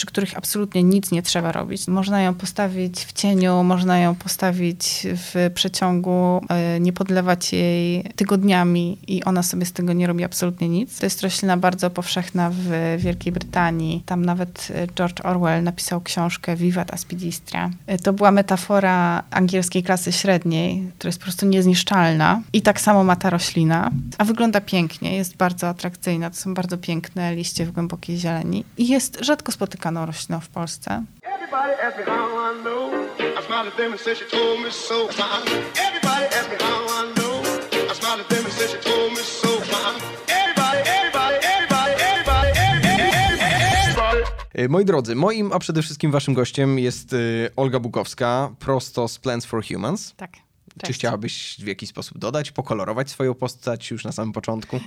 przy których absolutnie nic nie trzeba robić. Można ją postawić w cieniu, można ją postawić w przeciągu, e, nie podlewać jej tygodniami i ona sobie z tego nie robi absolutnie nic. To jest roślina bardzo powszechna w Wielkiej Brytanii. Tam nawet e, George Orwell napisał książkę Vivat Aspidistra. E, to była metafora angielskiej klasy średniej, która jest po prostu niezniszczalna. I tak samo ma ta roślina, a wygląda pięknie, jest bardzo atrakcyjna. To są bardzo piękne liście w głębokiej zieleni i jest rzadko rośliną w Polsce. E, moi drodzy, moim, a przede wszystkim waszym gościem jest y, Olga Bukowska, prosto z Plants for Humans. Tak. Cześć. Czy chciałabyś w jakiś sposób dodać, pokolorować swoją postać już na samym początku?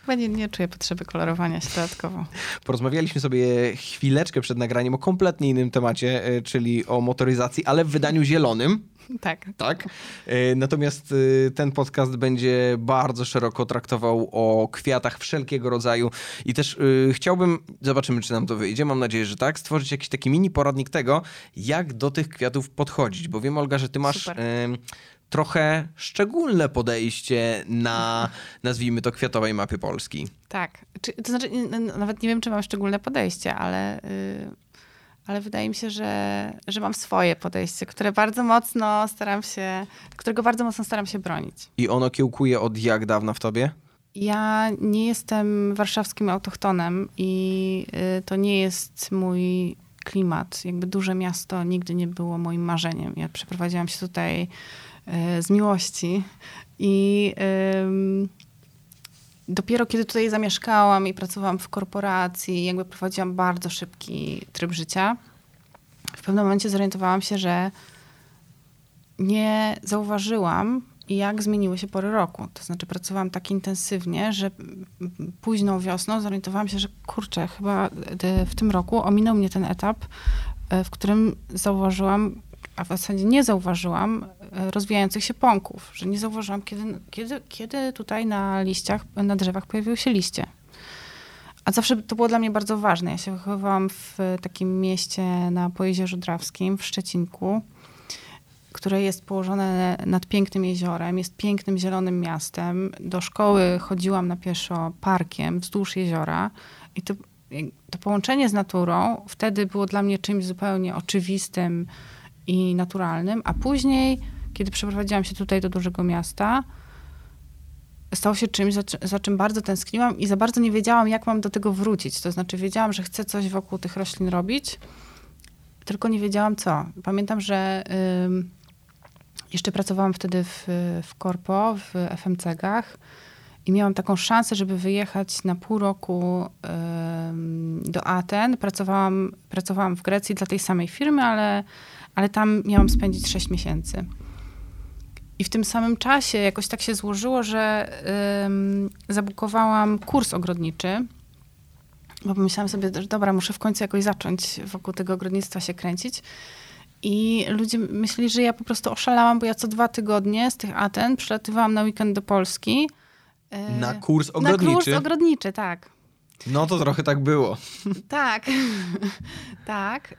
Chyba nie, nie czuję potrzeby kolorowania się dodatkowo. Porozmawialiśmy sobie chwileczkę przed nagraniem o kompletnie innym temacie, e, czyli o motoryzacji, ale w wydaniu zielonym. Tak. Tak. E, natomiast e, ten podcast będzie bardzo szeroko traktował o kwiatach wszelkiego rodzaju i też chciałbym, zobaczymy czy nam to wyjdzie, mam nadzieję, że tak, stworzyć jakiś taki mini poradnik tego, jak do tych kwiatów podchodzić, bo wiem Olga, że ty masz... Super trochę szczególne podejście na, nazwijmy to, kwiatowej mapie Polski. Tak. Czy, to znaczy, nawet nie wiem, czy mam szczególne podejście, ale, yy, ale wydaje mi się, że, że mam swoje podejście, które bardzo mocno staram się, którego bardzo mocno staram się bronić. I ono kiełkuje od jak dawna w tobie? Ja nie jestem warszawskim autochtonem i y, to nie jest mój klimat. Jakby duże miasto nigdy nie było moim marzeniem. Ja przeprowadziłam się tutaj z miłości. I dopiero kiedy tutaj zamieszkałam i pracowałam w korporacji, jakby prowadziłam bardzo szybki tryb życia, w pewnym momencie zorientowałam się, że nie zauważyłam, jak zmieniły się pory roku. To znaczy pracowałam tak intensywnie, że późną wiosną zorientowałam się, że kurczę, chyba w tym roku ominął mnie ten etap, e, w którym zauważyłam a w zasadzie nie zauważyłam e, rozwijających się pąków, że nie zauważyłam, kiedy, kiedy, kiedy tutaj na liściach, na drzewach pojawiły się liście. A zawsze to było dla mnie bardzo ważne. Ja się wychowywałam w takim mieście na Pojezierzu Drawskim, w Szczecinku, które jest położone nad pięknym jeziorem, jest pięknym, zielonym miastem. Do szkoły chodziłam na pieszo parkiem wzdłuż jeziora i to, to połączenie z naturą wtedy było dla mnie czymś zupełnie oczywistym, i naturalnym, a później, kiedy przeprowadziłam się tutaj do dużego miasta, stało się czymś, za, za, czym bardzo tęskniłam i za bardzo nie wiedziałam, jak mam do tego wrócić. To znaczy, wiedziałam, że chcę coś wokół tych roślin robić, tylko nie wiedziałam co. Pamiętam, że jeszcze pracowałam wtedy w, w korpo, w FMCG-ach i miałam taką szansę, żeby wyjechać na pół roku do Aten. Pracowałam, pracowałam w Grecji dla tej samej firmy, ale ale tam miałam spędzić 6 miesięcy. I w tym samym czasie jakoś tak się złożyło, że ym, zabukowałam kurs ogrodniczy, bo pomyślałam sobie, że dobra, muszę w końcu jakoś zacząć wokół tego ogrodnictwa się kręcić. I ludzie myśleli, że ja po prostu oszalałam, bo ja co dwa tygodnie z tych Aten przylatywałam na weekend do Polski. Na kurs ogrodniczy? Na kurs ogrodniczy, tak. No to trochę tak było. tak, tak.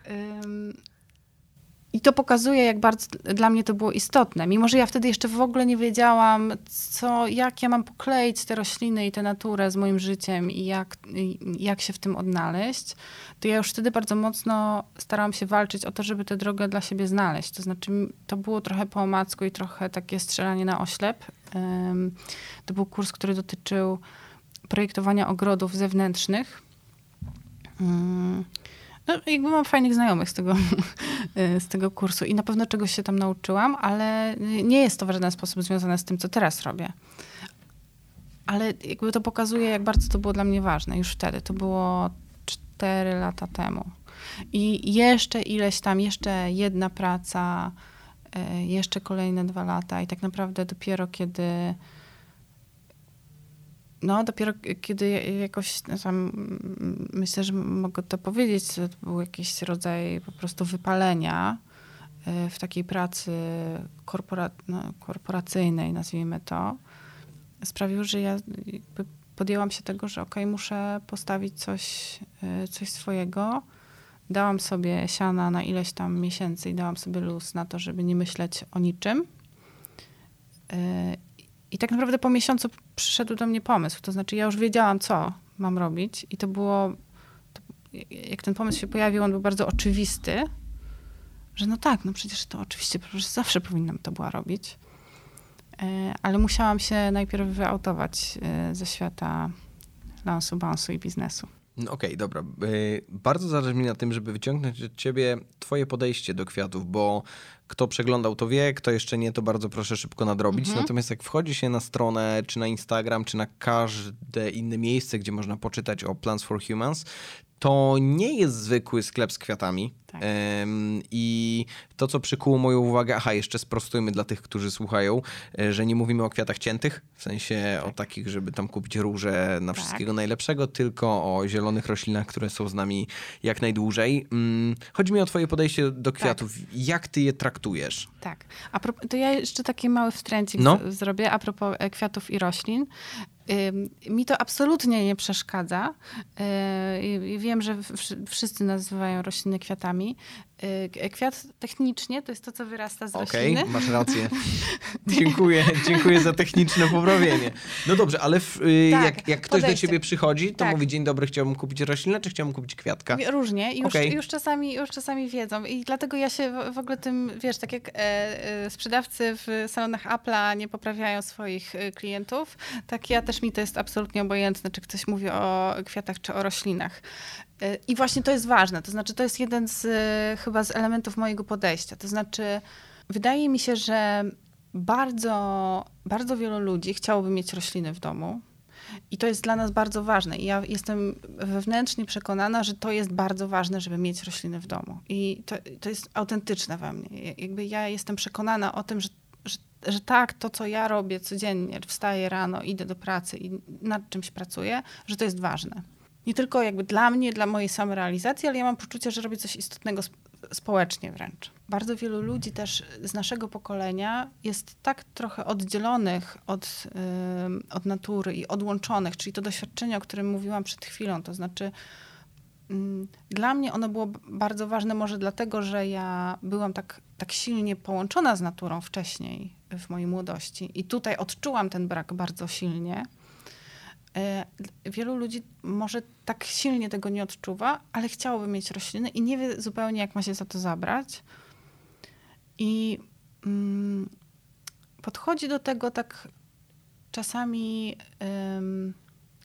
I to pokazuje, jak bardzo dla mnie to było istotne. Mimo, że ja wtedy jeszcze w ogóle nie wiedziałam, co, jak ja mam pokleić te rośliny i tę naturę z moim życiem i jak, jak się w tym odnaleźć, to ja już wtedy bardzo mocno starałam się walczyć o to, żeby tę drogę dla siebie znaleźć. To znaczy, to było trochę po omacku i trochę takie strzelanie na oślep. To był kurs, który dotyczył projektowania ogrodów zewnętrznych. No, jakby mam fajnych znajomych z tego, z tego kursu i na pewno czegoś się tam nauczyłam, ale nie jest to w żaden sposób związane z tym, co teraz robię. Ale jakby to pokazuje, jak bardzo to było dla mnie ważne już wtedy. To było cztery lata temu. I jeszcze ileś tam, jeszcze jedna praca, e, jeszcze kolejne dwa lata i tak naprawdę dopiero kiedy no, dopiero kiedy jakoś tam, myślę, że mogę to powiedzieć, to był jakiś rodzaj po prostu wypalenia e, w takiej pracy korpora, no, korporacyjnej, nazwijmy to, sprawił, że ja podjęłam się tego, że okej, okay, muszę postawić coś, e, coś swojego dałam sobie siana na ileś tam miesięcy i dałam sobie luz na to, żeby nie myśleć o niczym. E, I tak naprawdę po miesiącu przyszedł do mnie pomysł. To znaczy, ja już wiedziałam, co mam robić, i to było. To, jak ten pomysł się pojawił, on był bardzo oczywisty, że no tak, no przecież to oczywiście przecież zawsze powinnam to była robić. E, ale musiałam się najpierw wyautować e, ze świata lansu, bansu i biznesu. No Okej, okay, dobra. Bardzo zależy mi na tym, żeby wyciągnąć od ciebie twoje podejście do kwiatów, bo kto przeglądał, to wie, kto jeszcze nie, to bardzo proszę szybko nadrobić. Mhm. Natomiast jak wchodzi się na stronę, czy na Instagram, czy na każde inne miejsce, gdzie można poczytać o Plants for Humans, to nie jest zwykły sklep z kwiatami. Tak. I to, co przykuło moją uwagę, aha, jeszcze sprostujmy dla tych, którzy słuchają, e, że nie mówimy o kwiatach ciętych, w sensie tak. o takich, żeby tam kupić róże na tak. wszystkiego najlepszego, tylko o zielonych roślinach, które są z nami jak najdłużej. Mm, chodzi mi o twoje podejście do tak. kwiatów. Jak ty je traktujesz? Tak. A to ja jeszcze taki mały wstręcik no. zrobię a propos e, kwiatów i roślin. Mi to absolutnie nie przeszkadza. Y, wiem, że wszyscy nazywają rośliny kwiatami. Y, kwiat technicznie to jest to, co wyrasta z okay, rośliny. Okej, masz rację. dziękuję, dziękuję za techniczne poprawienie. No dobrze, ale w, y, tak, jak, jak ktoś podejście. do ciebie przychodzi, to tak. mówi dzień dobry, chciałbym kupić roślinę, czy chciałbym kupić kwiatka? Różnie. Już, okay. już, czasami, już czasami wiedzą. I dlatego ja się w, ogóle tym, wiesz, tak jak e, e, sprzedawcy w salonach Apple'a nie poprawiają swoich e, klientów, tak ja też mi to jest absolutnie obojętne, czy ktoś mówi o kwiatach, czy o roślinach. E, I właśnie to jest ważne. To znaczy, to jest jeden z e, chyba z elementów mojego podejścia. To znaczy, wydaje mi się, że bardzo, bardzo wielu ludzi chciałoby mieć rośliny w domu. I to jest dla nas bardzo ważne. I ja jestem wewnętrznie przekonana, że to jest bardzo ważne, żeby mieć rośliny w domu. I to, to jest autentyczne we mnie. Jakby ja jestem przekonana o tym, że, że, tak, to co ja robię codziennie, wstaję rano, idę do pracy i nad czymś pracuję, że to jest ważne nie tylko jakby dla mnie, dla mojej samorealizacji, ale ja mam poczucie, że robię coś istotnego społecznie wręcz. Bardzo wielu ludzi też z naszego pokolenia jest tak trochę oddzielonych od, yy, od natury i odłączonych, czyli to doświadczenie, o którym mówiłam przed chwilą, to znaczy yy, dla mnie ono było bardzo ważne może dlatego, że ja byłam tak, tak silnie połączona z naturą wcześniej w mojej młodości i tutaj odczułam ten brak bardzo silnie E, wielu ludzi może tak silnie tego nie odczuwa, ale chciałoby mieć rośliny i nie wie zupełnie, jak ma się za to zabrać. I mm, podchodzi do tego tak czasami um,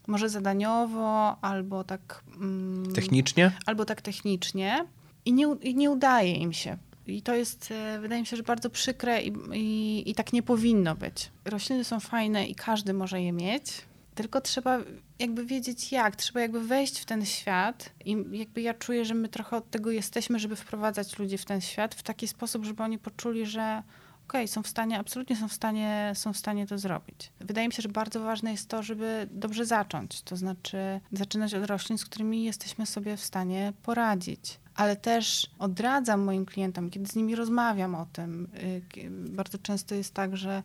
może zadaniowo, albo tak. Um, technicznie? Albo tak technicznie. I nie, i nie udaje im się. I to jest, e, wydaje mi się, że bardzo przykre i, i, i tak nie powinno być. Rośliny są fajne i każdy może je mieć tylko trzeba jakby wiedzieć jak, trzeba jakby wejść w ten świat i jakby ja czuję, że my trochę od tego jesteśmy, żeby wprowadzać ludzi w ten świat w taki sposób, żeby oni poczuli, że okej, okay, są w stanie, absolutnie są w stanie, są w stanie to zrobić. Wydaje mi się, że bardzo ważne jest to, żeby dobrze zacząć, to znaczy zaczynać od roślin, z którymi jesteśmy sobie w stanie poradzić. Ale też odradzam moim klientom, kiedy z nimi rozmawiam o tym. Y, bardzo często jest tak, że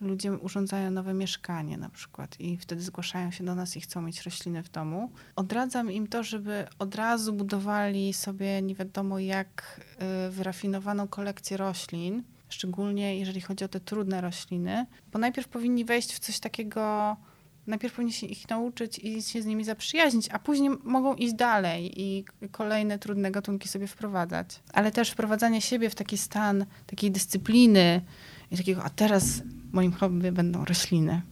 ludzie urządzają nowe mieszkanie na przykład i wtedy zgłaszają się do nas i chcą mieć rośliny w domu. Odradzam im to, żeby od razu budowali sobie nie wiadomo jak y, wyrafinowaną kolekcję roślin, szczególnie jeżeli chodzi o te trudne rośliny, bo najpierw powinni wejść w coś takiego, najpierw powinni się ich nauczyć i się z nimi zaprzyjaźnić, a później mogą iść dalej i kolejne trudne gatunki sobie wprowadzać. Ale też wprowadzanie siebie w taki stan takiej dyscypliny i takiego, a teraz moim hobby będą rośliny.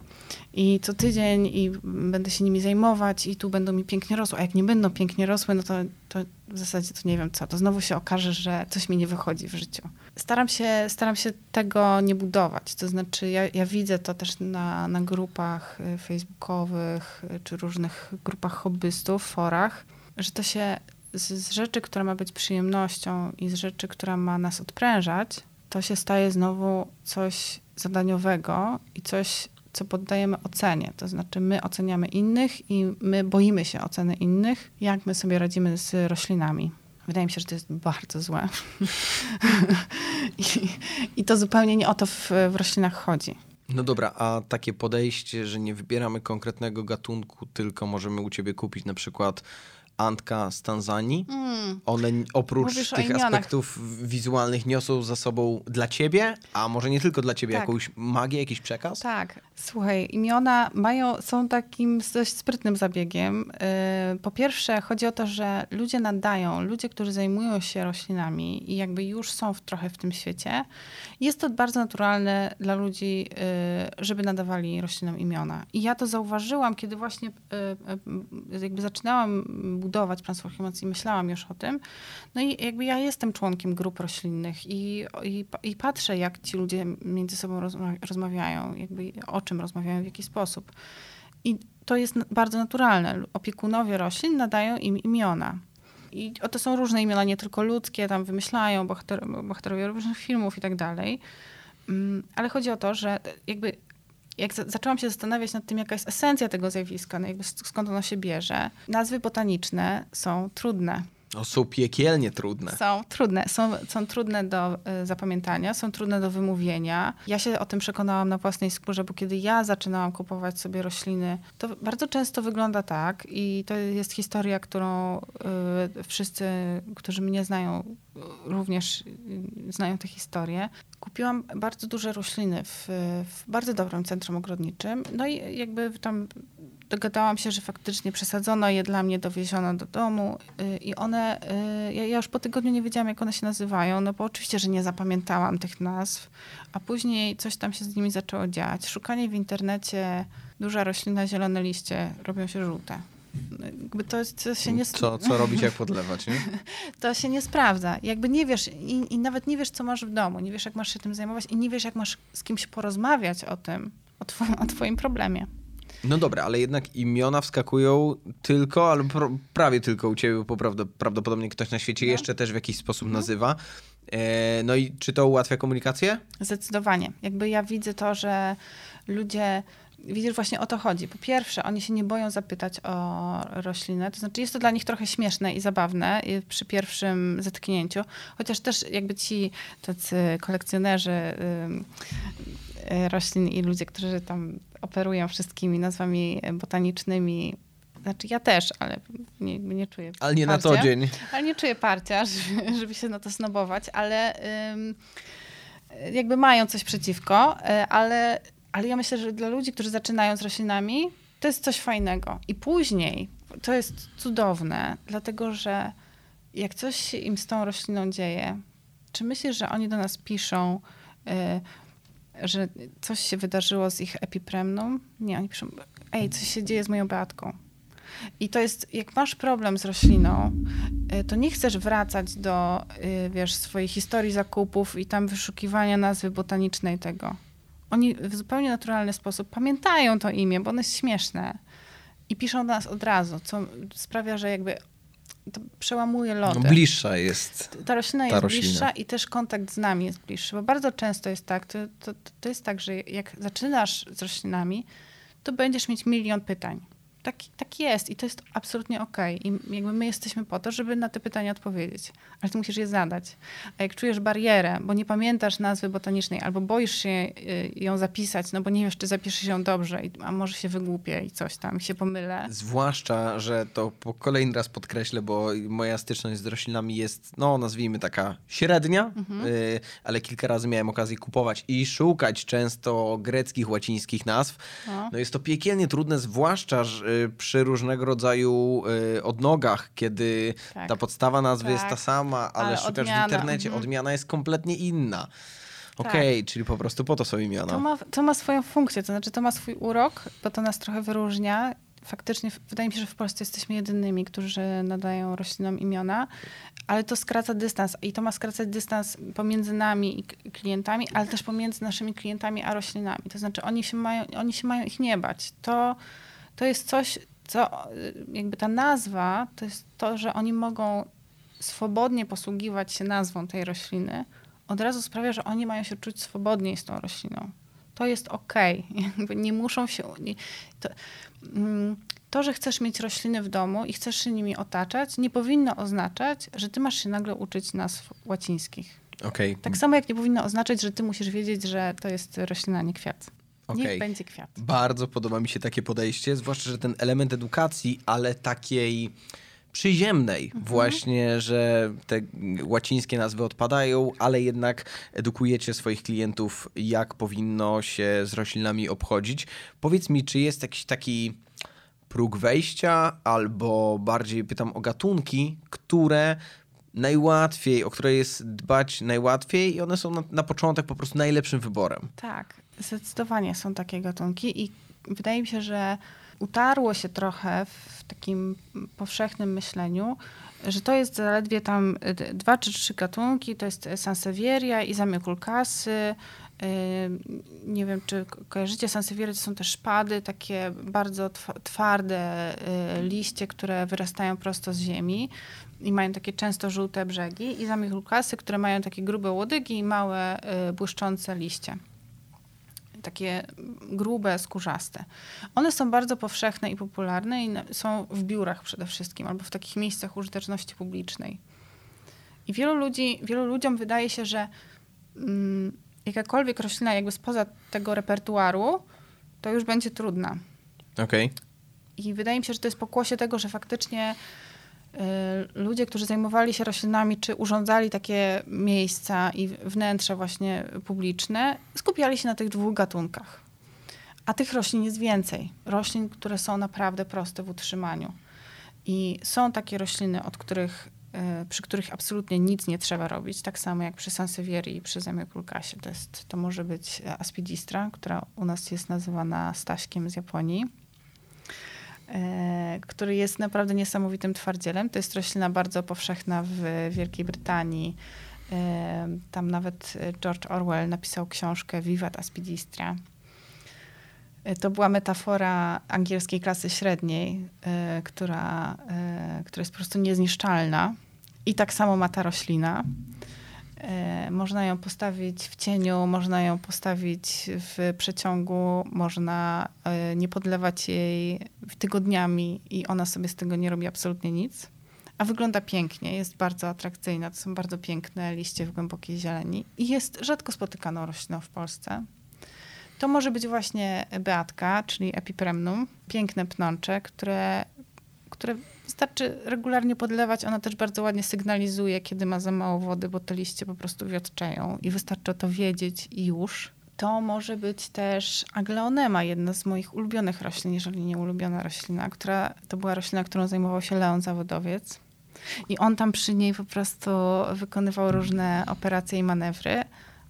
I co tydzień i będę się nimi zajmować i tu będą mi pięknie rosły. A jak nie będą pięknie rosły, no to, to w zasadzie to nie wiem co. To znowu się okaże, że coś mi nie wychodzi w życiu. Staram się, staram się tego nie budować. To znaczy ja, ja widzę to też na, na grupach y, facebookowych y, czy różnych grupach hobbystów, forach, że to się z, z rzeczy, która ma być przyjemnością i z rzeczy, która ma nas odprężać, to się staje znowu coś zadaniowego i coś, co poddajemy ocenie. To znaczy, my oceniamy innych i my boimy się oceny innych, jak my sobie radzimy z roślinami. Wydaje mi się, że to jest bardzo złe. I, I, to zupełnie nie o to w, w roślinach chodzi. No dobra, a takie podejście, że nie wybieramy konkretnego gatunku, tylko możemy u ciebie kupić na przykład Antka z Tanzanii. Mm. One oprócz Mówisz tych aspektów wizualnych niosą za sobą dla ciebie, a może nie tylko dla ciebie, Tak. jakąś magię, jakiś przekaz? Tak. Słuchaj, imiona mają, są takim dość sprytnym zabiegiem. Yy, Po pierwsze, chodzi o to, że ludzie nadają, ludzie, którzy zajmują się roślinami i jakby już są w, trochę w tym świecie, jest to bardzo naturalne dla ludzi, yy, żeby nadawali roślinom imiona. I ja to zauważyłam, kiedy właśnie yy, jakby zaczynałam budować plan transformacji, myślałam już o tym. No i jakby ja jestem członkiem grup roślinnych i, i, i patrzę, jak ci ludzie między sobą rozma- rozmawiają, jakby o czym rozmawiają, w jaki sposób. I to jest bardzo naturalne. Opiekunowie roślin nadają im imiona. I to są różne imiona, nie tylko ludzkie, tam wymyślają bohater, bohaterowie różnych filmów i tak dalej. Mm, Ale chodzi o to, że jakby jak za- zaczęłam się zastanawiać nad tym, jaka jest esencja tego zjawiska, no jakby sk- skąd ono się bierze, nazwy botaniczne są trudne. O, są piekielnie trudne. Są trudne, są, są trudne do y, zapamiętania, są trudne do wymówienia. Ja się o tym przekonałam na własnej skórze, bo kiedy ja zaczynałam kupować sobie rośliny, to bardzo często wygląda tak i to jest historia, którą y, wszyscy, którzy mnie znają, również y, znają tę historię. Kupiłam bardzo duże rośliny w, w bardzo dobrym centrum ogrodniczym. No i jakby tam dogadałam się, że faktycznie przesadzono je dla mnie, dowieziono do domu y, i one, y, ja, ja już po tygodniu nie wiedziałam, jak one się nazywają, no bo oczywiście, że nie zapamiętałam tych nazw, a później coś tam się z nimi zaczęło dziać. Szukanie w internecie, duża roślina, zielone liście, robią się żółte. No, Jakby to, to się nie... Co, co robić, jak podlewać, nie? to się nie sprawdza. Jakby nie wiesz i, i nawet nie wiesz, co masz w domu, nie wiesz, jak masz się tym zajmować i nie wiesz, jak masz z kimś porozmawiać o tym, o, two- o twoim problemie. No dobra, ale jednak imiona wskakują tylko, albo prawie tylko u ciebie, bo prawdopodobnie ktoś na świecie No. jeszcze też w jakiś sposób Mhm. nazywa. E, no i czy to ułatwia komunikację? Zdecydowanie. Jakby ja widzę to, że ludzie, widzisz, właśnie o to chodzi. Po pierwsze, oni się nie boją zapytać o roślinę, to znaczy jest to dla nich trochę śmieszne i zabawne przy pierwszym zetknięciu, chociaż też jakby ci tacy kolekcjonerzy ym, y, roślin i ludzie, którzy tam operują wszystkimi nazwami botanicznymi, znaczy ja też, ale nie, nie czuję Ale nie na co parcia. dzień. Ale nie czuję parcia, żeby, żeby się na to snobować, ale ym, jakby mają coś przeciwko, y, ale, ale ja myślę, że dla ludzi, którzy zaczynają z roślinami, to jest coś fajnego. I później to jest cudowne, dlatego że jak coś się im z tą rośliną dzieje, czy myślisz, że oni do nas piszą, y, że coś się wydarzyło z ich epipremną? Nie, oni piszą, ej, coś się dzieje z moją Beatką. I to jest, jak masz problem z rośliną, y, to nie chcesz wracać do, y, wiesz, swojej historii zakupów i tam wyszukiwania nazwy botanicznej tego. Oni w zupełnie naturalny sposób pamiętają to imię, bo ono jest śmieszne. I piszą do nas od razu, co sprawia, że jakby to przełamuje No, lody. bliższa jest. Ta roślina ta jest roślina. bliższa i też kontakt z nami jest bliższy, bo bardzo często jest tak, to, to, to jest tak, że jak zaczynasz z roślinami, to będziesz mieć milion pytań. Tak, tak jest i to jest absolutnie okej. I jakby my jesteśmy po to, żeby na te pytania odpowiedzieć, ale ty musisz je zadać. A jak czujesz barierę, bo nie pamiętasz nazwy botanicznej albo boisz się y, ją zapisać, no bo nie wiesz, czy zapiszesz ją dobrze, a może się wygłupię i coś tam, się pomylę. Zwłaszcza, że to po kolejny raz podkreślę, bo moja styczność z roślinami jest, no nazwijmy taka średnia, Mhm. y, ale kilka razy miałem okazję kupować i szukać często greckich, łacińskich nazw. No. No jest to piekielnie trudne, zwłaszcza że, przy różnego rodzaju y, odnogach, kiedy Tak. ta podstawa nazwy jest Tak. ta sama, ale, Ale szukasz odmiana, w internecie, mhm. odmiana jest kompletnie inna. Tak. Okej, czyli po prostu po to są imiona. To ma, to ma swoją funkcję, to znaczy to ma swój urok, bo to nas trochę wyróżnia. Faktycznie wydaje mi się, że w Polsce jesteśmy jedynymi, którzy nadają roślinom imiona, ale to skraca dystans i to ma skracać dystans pomiędzy nami i klientami, ale też pomiędzy naszymi klientami a roślinami. To znaczy oni się mają, oni się mają ich nie bać. To, to jest coś, co y, jakby ta nazwa, to jest to, że oni mogą swobodnie posługiwać się nazwą tej rośliny, od razu sprawia, że oni mają się czuć swobodniej z tą rośliną. To jest okej. Jakby Nie muszą się. Nie, to, mm, to, że chcesz mieć rośliny w domu i chcesz się nimi otaczać, nie powinno oznaczać, że ty masz się nagle uczyć nazw łacińskich. Okej, Tak samo jak nie powinno oznaczać, że ty musisz wiedzieć, że to jest roślina, nie kwiat. Okej. Niech będzie kwiat. Bardzo podoba mi się takie podejście, zwłaszcza, że ten element edukacji, ale takiej przyziemnej mhm. właśnie, że te łacińskie nazwy odpadają, ale jednak edukujecie swoich klientów, jak powinno się z roślinami obchodzić. Powiedz mi, czy jest jakiś taki próg wejścia, albo bardziej pytam o gatunki, które najłatwiej, o które jest dbać najłatwiej i one są na, na początek po prostu najlepszym wyborem. Tak, zdecydowanie są takie gatunki i wydaje mi się, że utarło się trochę w takim powszechnym myśleniu, że to jest zaledwie tam dwa czy trzy gatunki, to jest Sansevieria i Zamiokulkasy, nie wiem, czy kojarzycie Sansevieria, to są te szpady, takie bardzo twarde y, liście, które wyrastają prosto z ziemi i mają takie często żółte brzegi. I Zamiokulkasy, które mają takie grube łodygi i małe y, błyszczące liście takie grube, skórzaste. One są bardzo powszechne i popularne i są w biurach przede wszystkim, albo w takich miejscach użyteczności publicznej. I wielu ludzi, wielu ludziom wydaje się, że mm, jakakolwiek roślina jakby spoza tego repertuaru, to już będzie trudna. Okej. Okay. I wydaje mi się, że to jest pokłosie tego, że faktycznie ludzie, którzy zajmowali się roślinami, czy urządzali takie miejsca i wnętrze właśnie publiczne, skupiali się na tych dwóch gatunkach. A tych roślin jest więcej. Roślin, które są naprawdę proste w utrzymaniu. I są takie rośliny, od których, y, przy których absolutnie nic nie trzeba robić, tak samo jak przy Sansevierii i przy Zamiopulkasie. To, jest, to może być aspidistra, która u nas jest nazywana staśkiem z Japonii który jest naprawdę niesamowitym twardzielem. To jest roślina bardzo powszechna w Wielkiej Brytanii. E, tam nawet George Orwell napisał książkę Vivat Aspidistra. E, to była metafora angielskiej klasy średniej, która, która jest po prostu niezniszczalna. I tak samo ma ta roślina. E, można ją postawić w cieniu, można ją postawić w przeciągu, można e, nie podlewać jej tygodniami i ona sobie z tego nie robi absolutnie nic. A wygląda pięknie, jest bardzo atrakcyjna. To są bardzo piękne liście w głębokiej zieleni i jest rzadko spotykaną rośliną w Polsce. To może być właśnie beatka, czyli epipremnum, piękne pnącze, które, które Wystarczy regularnie podlewać, ona też bardzo ładnie sygnalizuje, kiedy ma za mało wody, bo te liście po prostu wiotczeją i wystarczy to wiedzieć i już. To może być też agleonema, jedna z moich ulubionych roślin, jeżeli nie ulubiona roślina, która to była roślina, którą zajmował się Leon Zawodowiec. I on tam przy niej po prostu wykonywał różne operacje i manewry,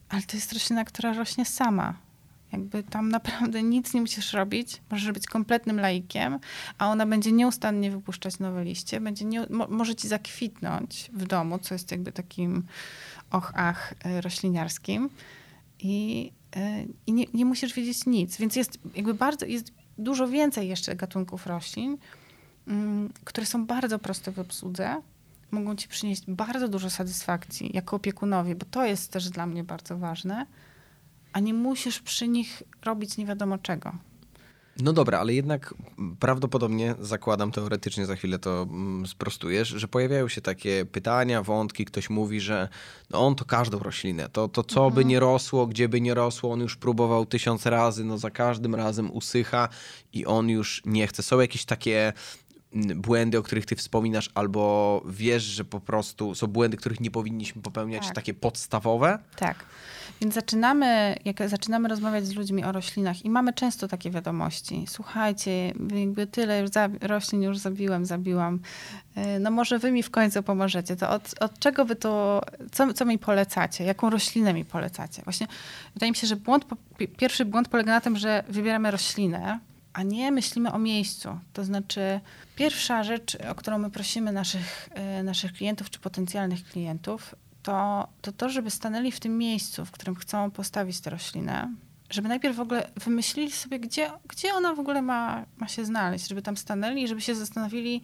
ale to jest roślina, która rośnie sama jakby tam naprawdę nic nie musisz robić, możesz być kompletnym laikiem, a ona będzie nieustannie wypuszczać nowe liście, będzie nie, mo, może ci zakwitnąć w domu, co jest jakby takim och, ach e, rośliniarskim. I, e, i nie, nie musisz wiedzieć nic. Więc jest jakby bardzo, jest dużo więcej jeszcze gatunków roślin, mm, które są bardzo proste w obsłudze, mogą ci przynieść bardzo dużo satysfakcji jako opiekunowie, bo to jest też dla mnie bardzo ważne a nie musisz przy nich robić nie wiadomo czego. No dobra, ale jednak prawdopodobnie, zakładam teoretycznie, za chwilę to mm, sprostujesz, że pojawiają się takie pytania, wątki, ktoś mówi, że no on to każdą roślinę, to, to co mhm. by nie rosło, gdzie by nie rosło, on już próbował tysiąc razy, no za każdym razem usycha i on już nie chce. Są jakieś takie błędy, o których ty wspominasz, albo wiesz, że po prostu są błędy, których nie powinniśmy popełniać, tak. takie podstawowe? Tak. Więc zaczynamy, jak zaczynamy rozmawiać z ludźmi o roślinach i mamy często takie wiadomości. Słuchajcie, jakby tyle już roślin już zabiłem, zabiłam. E, no może wy mi w końcu pomożecie. To od, od czego wy to, co, co mi polecacie? Jaką roślinę mi polecacie? Właśnie wydaje mi się, że błąd, pierwszy błąd polega na tym, że wybieramy roślinę, a nie myślimy o miejscu. To znaczy, pierwsza rzecz, o którą my prosimy naszych, e, naszych klientów czy potencjalnych klientów, to, to to, żeby stanęli w tym miejscu, w którym chcą postawić tę roślinę, żeby najpierw w ogóle wymyślili sobie, gdzie, gdzie ona w ogóle ma, ma się znaleźć, żeby tam stanęli żeby się zastanowili,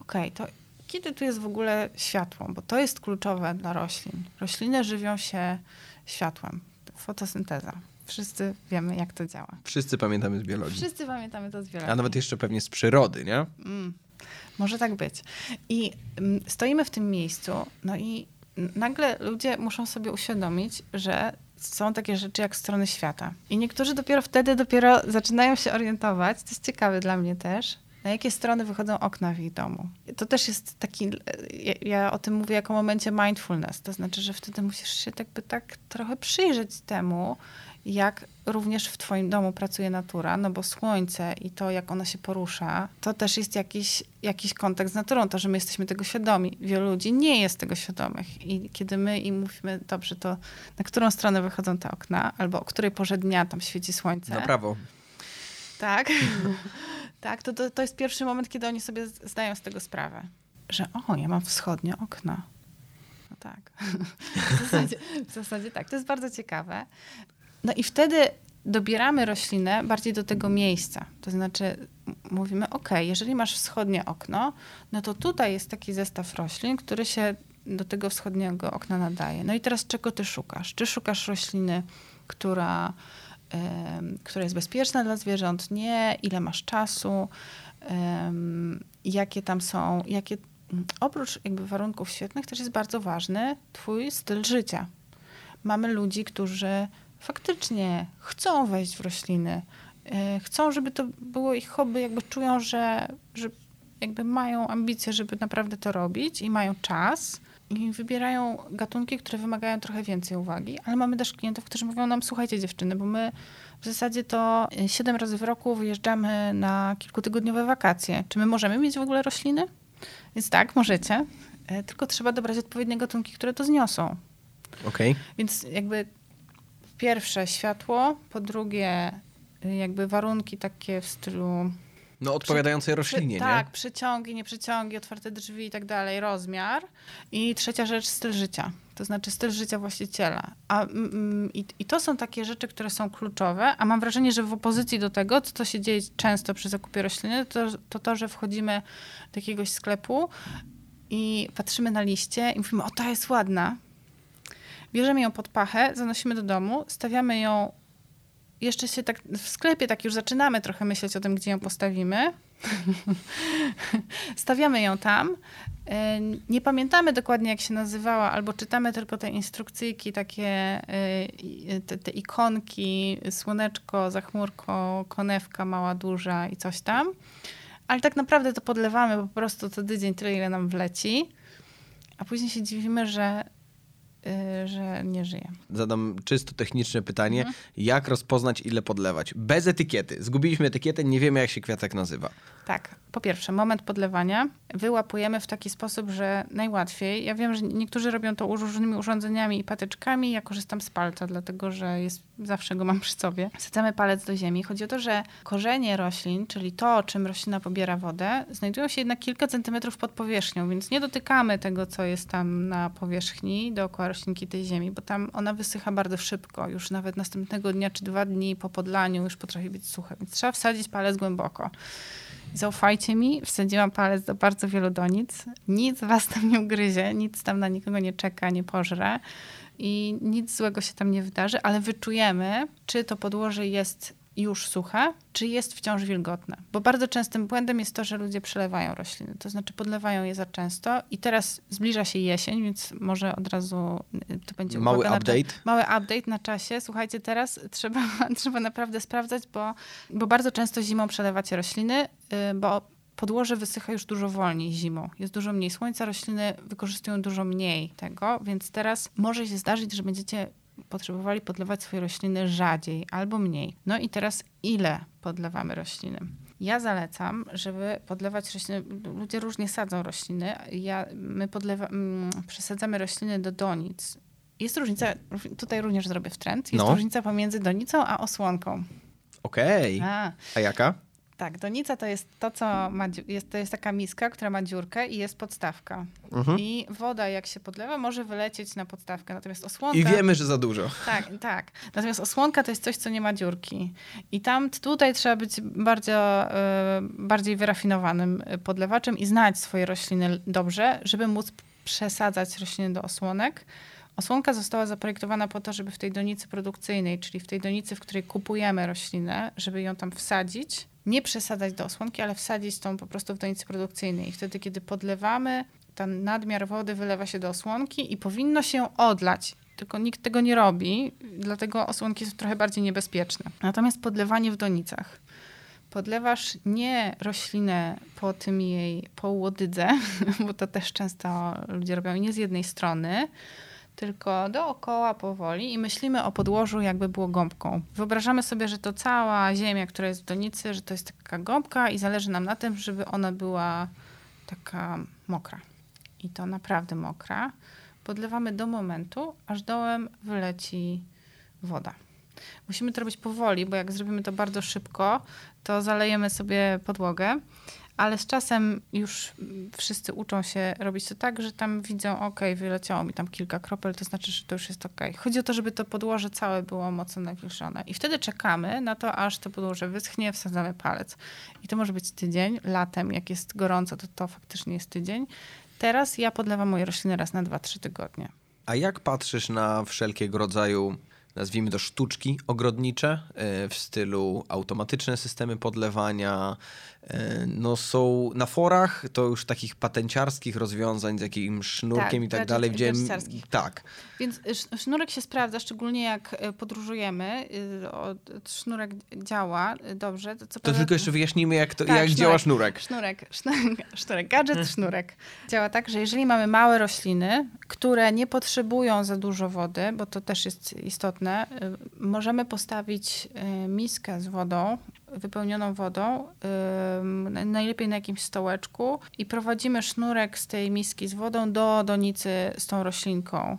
okay, to kiedy tu jest w ogóle światło, bo to jest kluczowe dla roślin. Rośliny żywią się światłem. Fotosynteza. Wszyscy wiemy, jak to działa. Wszyscy pamiętamy z biologii. Wszyscy pamiętamy to z biologii. A nawet jeszcze pewnie z przyrody, nie? Mm, może tak być. I mm, stoimy w tym miejscu, no i nagle ludzie muszą sobie uświadomić, że są takie rzeczy jak strony świata. I niektórzy dopiero wtedy dopiero zaczynają się orientować, to jest ciekawe dla mnie też, na jakie strony wychodzą okna w ich domu. To też jest taki, ja, ja o tym mówię jako momencie mindfulness, to znaczy, że wtedy musisz się jakby tak trochę przyjrzeć temu, jak również w twoim domu pracuje natura, no bo słońce i to, jak ona się porusza, to też jest jakiś, jakiś kontakt z naturą, to, że my jesteśmy tego świadomi. Wielu ludzi nie jest tego świadomych i kiedy my im mówimy, dobrze, to na którą stronę wychodzą te okna, albo o której porze dnia tam świeci słońce. Na prawo. Tak, tak, to, to, to jest pierwszy moment, kiedy oni sobie zdają z tego sprawę, że o, ja mam wschodnie okna. No tak. W zasadzie, w zasadzie tak. To jest bardzo ciekawe. No i wtedy dobieramy roślinę bardziej do tego miejsca. To znaczy mówimy, ok, jeżeli masz wschodnie okno, no to tutaj jest taki zestaw roślin, który się do tego wschodniego okna nadaje. No i teraz czego ty szukasz? Czy szukasz rośliny, która, um, która jest bezpieczna dla zwierząt? Nie. Ile masz czasu? Um, jakie tam są, jakie... Oprócz jakby warunków świetnych też jest bardzo ważny twój styl życia. Mamy ludzi, którzy faktycznie chcą wejść w rośliny, e, chcą, żeby to było ich hobby, jakby czują, że, że jakby mają ambicje, żeby naprawdę to robić i mają czas i wybierają gatunki, które wymagają trochę więcej uwagi, ale mamy też klientów, którzy mówią nam, słuchajcie dziewczyny, bo my w zasadzie to 7 razy w roku wyjeżdżamy na kilkutygodniowe wakacje. Czy my możemy mieć w ogóle rośliny? Więc tak, możecie, e, tylko trzeba dobrać odpowiednie gatunki, które to zniosą. Okay. Więc jakby pierwsze światło, po drugie jakby warunki takie w stylu... No odpowiadającej roślinie, przy, nie? Tak, przyciągi, nieprzeciągi, otwarte drzwi i tak dalej, rozmiar. I trzecia rzecz, styl życia. To znaczy styl życia właściciela. A, mm, i, I to są takie rzeczy, które są kluczowe, a mam wrażenie, że w opozycji do tego, co to się dzieje często przy zakupie rośliny, to to, to że wchodzimy do jakiegoś sklepu i patrzymy na liście i mówimy, o ta jest ładna, bierzemy ją pod pachę, zanosimy do domu, stawiamy ją jeszcze się tak w sklepie tak już zaczynamy trochę myśleć o tym, gdzie ją postawimy. Stawiamy ją tam. E, nie pamiętamy dokładnie, jak się nazywała, albo czytamy tylko te instrukcyjki, takie e, te, te ikonki, słoneczko, zachmurko, konewka mała, duża i coś tam. Ale tak naprawdę to podlewamy po prostu co tydzień tyle, ile nam wleci. A później się dziwimy, że Y, że nie żyje. Zadam czysto techniczne pytanie. Mhm. Jak rozpoznać, ile podlewać? Bez etykiety. Zgubiliśmy etykietę, nie wiemy, jak się kwiatek nazywa. Tak. Po pierwsze, moment podlewania wyłapujemy w taki sposób, że najłatwiej. Ja wiem, że niektórzy robią to różnymi urządzeniami i patyczkami. Ja korzystam z palca, dlatego że jest, zawsze go mam przy sobie. Wsadzamy palec do ziemi. Chodzi o to, że korzenie roślin, czyli to, czym roślina pobiera wodę, znajdują się jednak kilka centymetrów pod powierzchnią, więc nie dotykamy tego, co jest tam na powierzchni dookoła roślinki tej ziemi, bo tam ona wysycha bardzo szybko. Już nawet następnego dnia czy dwa dni po podlaniu już potrafi być suche, więc trzeba wsadzić palec głęboko. Zaufajcie mi, wsadziłam palec do bardzo wielu donic. Nic was tam nie ugryzie, nic tam na nikogo nie czeka, nie pożre i nic złego się tam nie wydarzy, ale wyczujemy, czy to podłoże jest już suche, czy jest wciąż wilgotne. Bo bardzo częstym błędem jest to, że ludzie przelewają rośliny, to znaczy podlewają je za często i teraz zbliża się jesień, więc może od razu y, to będzie mały update. mały update na czasie. Słuchajcie, teraz trzeba, trzeba naprawdę sprawdzać, bo, bo bardzo często zimą przelewacie rośliny, y, bo podłoże wysycha już dużo wolniej zimą. Jest dużo mniej słońca, rośliny wykorzystują dużo mniej tego, więc teraz może się zdarzyć, że będziecie potrzebowali podlewać swoje rośliny rzadziej albo mniej. No i teraz ile podlewamy rośliny? Ja zalecam, żeby podlewać rośliny. Ludzie różnie sadzą rośliny. Ja, my podlewa, mm, przesadzamy rośliny do donic. Jest różnica, tutaj również zrobię w trend, jest no. różnica pomiędzy donicą a osłonką. Okej. Okay. A. a jaka? Tak, donica to jest to, co ma, jest, to jest taka miska, która ma dziurkę i jest podstawka. Mhm. I woda, jak się podlewa, może wylecieć na podstawkę. Natomiast osłonka... I wiemy, że za dużo. Tak, tak. Natomiast osłonka to jest coś, co nie ma dziurki. I tam tutaj trzeba być bardzo, y, bardziej wyrafinowanym podlewaczem i znać swoje rośliny dobrze, żeby móc przesadzać rośliny do osłonek. Osłonka została zaprojektowana po to, żeby w tej donicy produkcyjnej, czyli w tej donicy, w której kupujemy roślinę, żeby ją tam wsadzić, nie przesadzać do osłonki, ale wsadzić tą po prostu w donicy produkcyjnej. I wtedy, kiedy podlewamy, ten nadmiar wody wylewa się do osłonki i powinno się odlać. Tylko nikt tego nie robi, dlatego osłonki są trochę bardziej niebezpieczne. Natomiast podlewanie w donicach. podlewasz nie roślinę po tym jej po łodydze, bo to też często ludzie robią nie z jednej strony, tylko dookoła powoli i myślimy o podłożu, jakby było gąbką. Wyobrażamy sobie, że to cała ziemia, która jest w donicy, że to jest taka gąbka i zależy nam na tym, żeby ona była taka mokra. I to naprawdę mokra. Podlewamy do momentu, aż dołem wyleci woda. Musimy to robić powoli, bo jak zrobimy to bardzo szybko, to zalejemy sobie podłogę ale z czasem już wszyscy uczą się robić to tak, że tam widzą, ok, wyleciało mi tam kilka kropel, to znaczy, że to już jest ok. Chodzi o to, żeby to podłoże całe było mocno nawilżone. I wtedy czekamy na to, aż to podłoże wyschnie, wsadzamy palec. I to może być tydzień. Latem, jak jest gorąco, to to faktycznie jest tydzień. Teraz ja podlewam moje rośliny raz na 2-3 tygodnie. A jak patrzysz na wszelkiego rodzaju nazwijmy to sztuczki ogrodnicze e, w stylu automatyczne systemy podlewania. E, no są na forach to już takich patenciarskich rozwiązań z jakimś sznurkiem tak, i tak dalej. Widziałem, tak. Więc sznurek się sprawdza, szczególnie jak e, podróżujemy. Sznurek działa dobrze. To, to tylko jeszcze wyjaśnijmy, jak, to, tak, jak sznurek, działa sznurek. Sznurek, sznurek, sznurek gadżet, sznurek. Działa tak, że jeżeli mamy małe rośliny, które nie potrzebują za dużo wody, bo to też jest istotne, Y, możemy postawić y, miskę z wodą, wypełnioną wodą, y, najlepiej na jakimś stołeczku i prowadzimy sznurek z tej miski z wodą do donicy z tą roślinką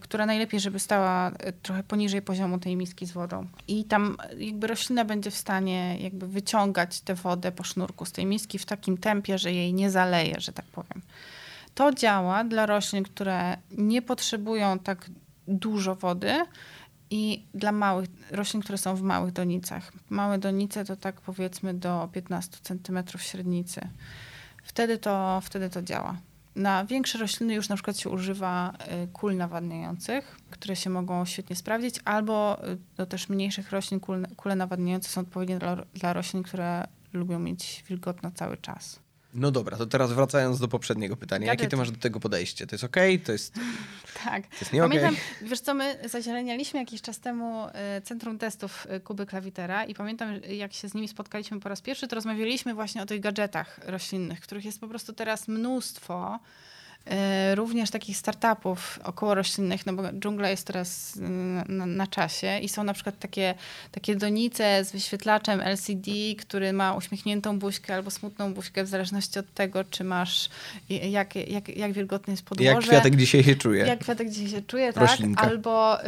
która najlepiej, żeby stała trochę poniżej poziomu tej miski z wodą. I tam jakby roślina będzie w stanie jakby wyciągać tę wodę po sznurku z tej miski w takim tempie, że jej nie zaleje, że tak powiem. To działa dla roślin, które nie potrzebują tak dużo wody, i dla małych roślin, które są w małych donicach. Małe donice to tak powiedzmy do 15 cm średnicy. Wtedy to, wtedy to działa. Na większe rośliny już na przykład się używa y, kul nawadniających, które się mogą świetnie sprawdzić, albo y, do też mniejszych roślin kule, nawadniające są odpowiednie dla, dla roślin, które lubią mieć wilgotno cały czas. No dobra, to teraz wracając do poprzedniego pytania. Jakie ty masz do tego podejście? To jest ok? To jest. Tak. To jest nie Pamiętam, okay? wiesz co, my zazielenialiśmy jakiś czas temu y, Centrum Testów y, Kuby Klawitera i pamiętam, jak się z nimi spotkaliśmy po raz pierwszy, to rozmawialiśmy właśnie o tych gadżetach roślinnych, których jest po prostu teraz mnóstwo. E, również takich startupów około roślinnych, no bo dżungla jest teraz na, na, czasie i są na przykład takie, takie donice z wyświetlaczem LCD, który ma uśmiechniętą buźkę albo smutną buźkę w zależności od tego, czy masz, jak, jak, jak wilgotny jest podłoże. Jak kwiatek dzisiaj się czuje. Jak kwiatek dzisiaj się czuje, tak. Roślinka. Albo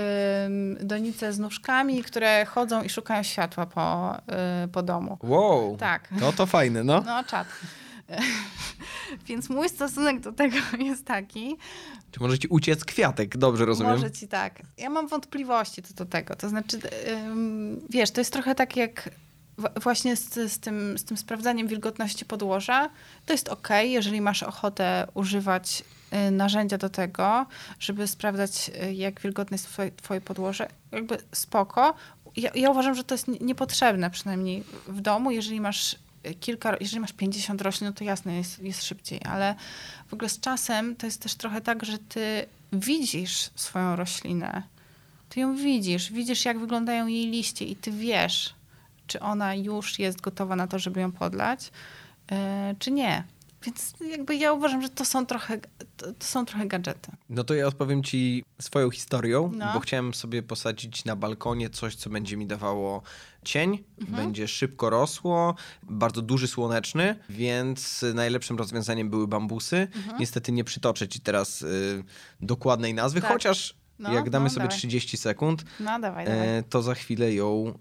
ym, donice z nóżkami, które chodzą i szukają światła po, y, po domu. Wow, tak. no to fajne, no. No czad. Więc mój stosunek do tego jest taki. Czy może ci uciec kwiatek? Dobrze rozumiem. Może ci tak. Ja mam wątpliwości co do tego. To znaczy, wiesz, to jest trochę tak jak właśnie z, z, tym, z tym sprawdzaniem wilgotności podłoża. To jest ok, jeżeli masz ochotę używać y, narzędzia do tego, żeby sprawdzać, y, jak wilgotne jest twoje, twoje podłoże. Jakby spoko. Ja, ja, uważam, że to jest niepotrzebne, przynajmniej w domu, jeżeli masz kilka, jeżeli masz 50 roślin, no to jasne, jest, jest szybciej, ale w ogóle z czasem to jest też trochę tak, że ty widzisz swoją roślinę. Ty ją widzisz, widzisz jak wyglądają jej liście i ty wiesz, czy ona już jest gotowa na to, żeby ją podlać, yy, czy nie. Więc jakby ja uważam, że to są trochę, to, to są trochę gadżety. No to ja odpowiem ci swoją historią, no. bo chciałem sobie posadzić na balkonie coś, co będzie mi dawało cień, mhm. będzie szybko rosło, bardzo duży słoneczny, więc najlepszym rozwiązaniem były bambusy. Mhm. Niestety nie przytoczę ci teraz y, dokładnej nazwy, tak. chociaż no, jak damy no, sobie dawaj. 30 sekund, no, dawaj, dawaj. E, to za chwilę ją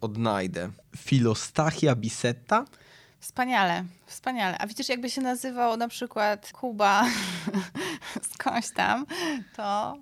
odnajdę. Filostachia bisetta Wspaniale, wspaniale. A widzisz, jakby się nazywał na przykład Kuba skądś tam, to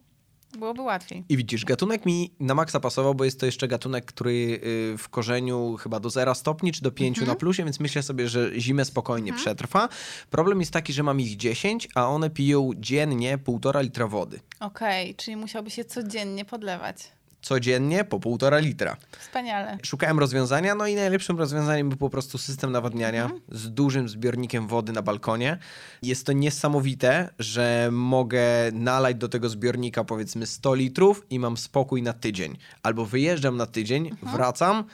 byłoby łatwiej. I widzisz, gatunek mi na maksa pasował, bo jest to jeszcze gatunek, który y, w korzeniu chyba do 0 stopni czy do 5 mhm. na plusie, więc myślę sobie, że zimę spokojnie mhm. przetrwa. Problem jest taki, że mam ich 10, a one piją dziennie półtora litra wody. Okej, okay, czyli musiałby się codziennie podlewać codziennie po półtora litra. Wspaniale. Szukałem rozwiązania, no i najlepszym rozwiązaniem był po prostu system nawadniania mhm. z dużym zbiornikiem wody na balkonie. Jest to niesamowite, że mogę nalać do tego zbiornika powiedzmy 100 litrów i mam spokój na tydzień. Albo wyjeżdżam na tydzień, mhm. wracam,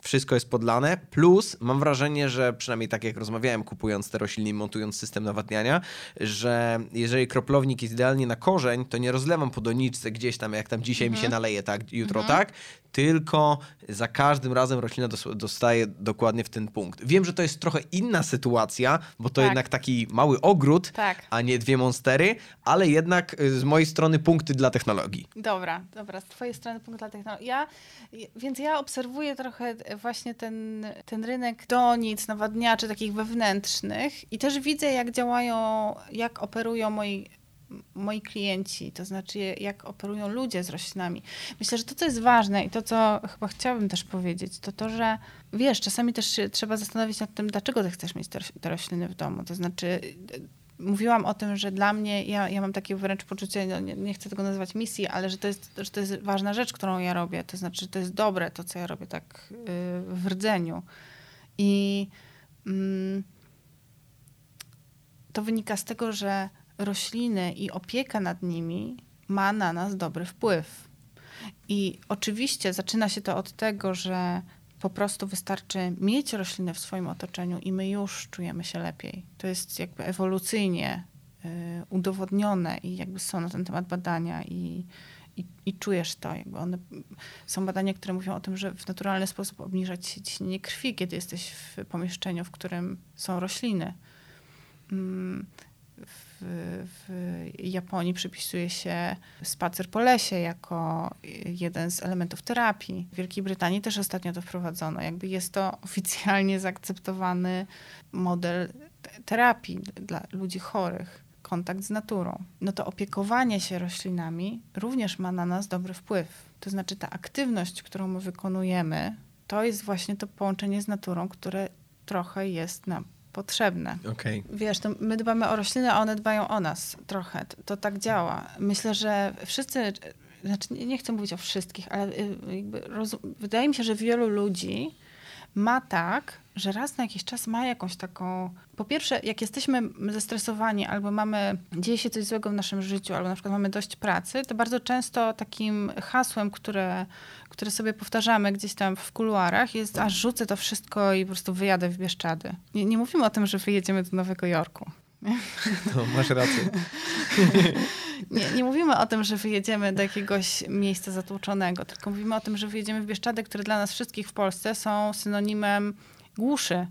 wszystko jest podlane, plus mam wrażenie, że przynajmniej tak jak rozmawiałem kupując te rośliny i montując system nawadniania, że jeżeli kroplownik jest idealnie na korzeń, to nie rozlewam po doniczce gdzieś tam, jak tam dzisiaj mi się naleje, tak, jutro tak, tylko za każdym razem roślina dos- dostaje dokładnie w ten punkt. Wiem, że to jest trochę inna sytuacja, bo to Tak. jednak taki mały ogród, Tak. a nie dwie monstery, ale jednak y, z mojej strony punkty dla technologii. Dobra, dobra, z twojej strony punkt dla technologii. Ja, więc ja obserwuję trochę właśnie ten, ten rynek donic, nawadniaczy takich wewnętrznych i też widzę, jak działają, jak operują moi, moi klienci, to znaczy jak operują ludzie z roślinami. Myślę, że to, co jest ważne i to, co chyba chciałabym też powiedzieć, to to, że wiesz, czasami też trzeba zastanowić nad tym, dlaczego ty chcesz mieć te rośliny w domu. To znaczy, mówiłam o tym, że dla mnie, ja, ja mam takie wręcz poczucie, no nie, nie chcę tego nazywać misji, ale że to, jest, że to jest ważna rzecz, którą ja robię. To znaczy, to jest dobre, to co ja robię tak yy, w rdzeniu. I mm, to wynika z tego, że rośliny i opieka nad nimi ma na nas dobry wpływ. I oczywiście zaczyna się to od tego, że po prostu wystarczy mieć rośliny w swoim otoczeniu i my już czujemy się lepiej. To jest jakby ewolucyjnie y, udowodnione i jakby są na ten temat badania i, i, i czujesz to. Jakby one, są badania, które mówią o tym, że w naturalny sposób obniża ci się ciśnienie krwi, kiedy jesteś w pomieszczeniu, w którym są rośliny. W, w Japonii przypisuje się spacer po lesie jako jeden z elementów terapii. W Wielkiej Brytanii też ostatnio to wprowadzono. Jakby jest to oficjalnie zaakceptowany model te- terapii dla ludzi chorych. Kontakt z naturą. No to opiekowanie się roślinami również ma na nas dobry wpływ. To znaczy ta aktywność, którą my wykonujemy, to jest właśnie to połączenie z naturą, które trochę jest nam potrzebne. Okej. Wiesz, to my dbamy o rośliny, a one dbają o nas trochę. To, to tak działa. Myślę, że wszyscy, znaczy nie, nie chcę mówić o wszystkich, ale y, wydaje mi się, że wielu ludzi ma tak, że raz na jakiś czas ma jakąś taką. Po pierwsze, jak jesteśmy zestresowani albo mamy, dzieje się coś złego w naszym życiu, albo na przykład mamy dość pracy, to bardzo często takim hasłem, które, które sobie powtarzamy gdzieś tam w kuluarach, jest, a rzucę to wszystko i po prostu wyjadę w Bieszczady. Nie, nie mówimy o tym, że wyjedziemy do Nowego Jorku. No, masz rację. Nie, nie mówimy o tym, że wyjedziemy do jakiegoś miejsca zatłoczonego, tylko mówimy o tym, że wyjedziemy w Bieszczady, które dla nas wszystkich w Polsce są synonimem głuszy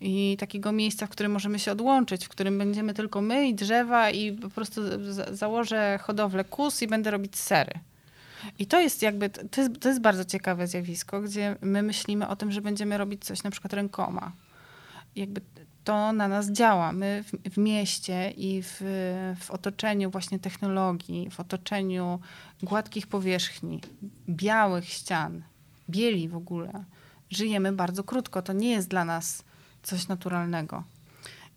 i takiego miejsca, w którym możemy się odłączyć, w którym będziemy tylko my i drzewa i po prostu za- założę hodowlę kus i będę robić sery. I to jest jakby, to jest, to jest bardzo ciekawe zjawisko, gdzie my myślimy o tym, że będziemy robić coś na przykład rękoma. Jakby to na nas działa. My w, w mieście i w, w otoczeniu właśnie technologii, w otoczeniu gładkich powierzchni, białych ścian, bieli w ogóle, żyjemy bardzo krótko. To nie jest dla nas coś naturalnego.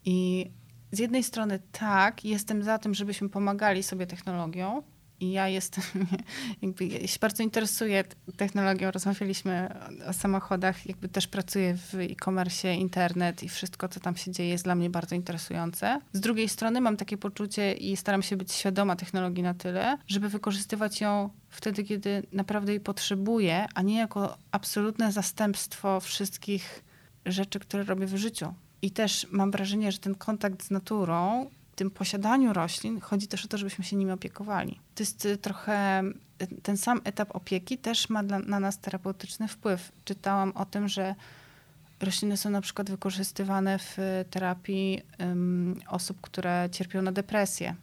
I z jednej strony tak, jestem za tym, żebyśmy pomagali sobie technologią. I ja jestem, jakby ja się bardzo interesuję technologią. Rozmawialiśmy o samochodach, jakby też pracuję w e-commerce, internet i wszystko, co tam się dzieje, jest dla mnie bardzo interesujące. Z drugiej strony mam takie poczucie i staram się być świadoma technologii na tyle, żeby wykorzystywać ją wtedy, kiedy naprawdę jej potrzebuję, a nie jako absolutne zastępstwo wszystkich rzeczy, które robię w życiu. I też mam wrażenie, że ten kontakt z naturą, tym posiadaniu roślin, chodzi też o to, żebyśmy się nimi opiekowali. To jest y, trochę, y, ten sam etap opieki też ma dla, na nas terapeutyczny wpływ. Czytałam o tym, że rośliny są na przykład wykorzystywane w terapii ym, osób, które cierpią na depresję.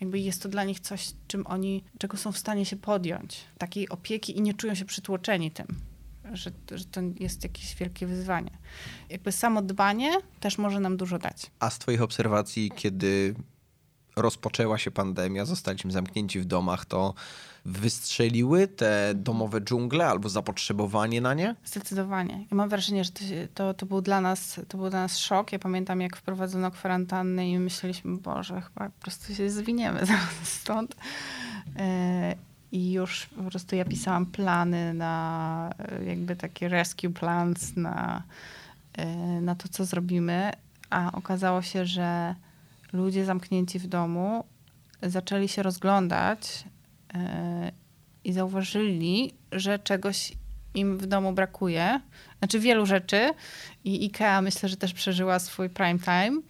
Jakby jest to dla nich coś, czym oni, czego są w stanie się podjąć. Takiej opieki i nie czują się przytłoczeni tym że, że to jest jakieś wielkie wyzwanie. Jakby samo dbanie też może nam dużo dać. A z twoich obserwacji, kiedy rozpoczęła się pandemia, zostaliśmy zamknięci w domach, to wystrzeliły te domowe dżungle albo zapotrzebowanie na nie? Zdecydowanie. Ja mam wrażenie, że to, to, to, był dla nas, to był dla nas szok. Ja pamiętam, jak wprowadzono kwarantannę i myśleliśmy, Boże, chyba po prostu się zwiniemy stąd. I już po prostu ja pisałam plany na e, jakby takie rescue plans na, e, na to, co zrobimy. A okazało się, że ludzie zamknięci w domu zaczęli się rozglądać e, i zauważyli, że czegoś im w domu brakuje. Znaczy wielu rzeczy i IKEA myślę, że też przeżyła swój prime time,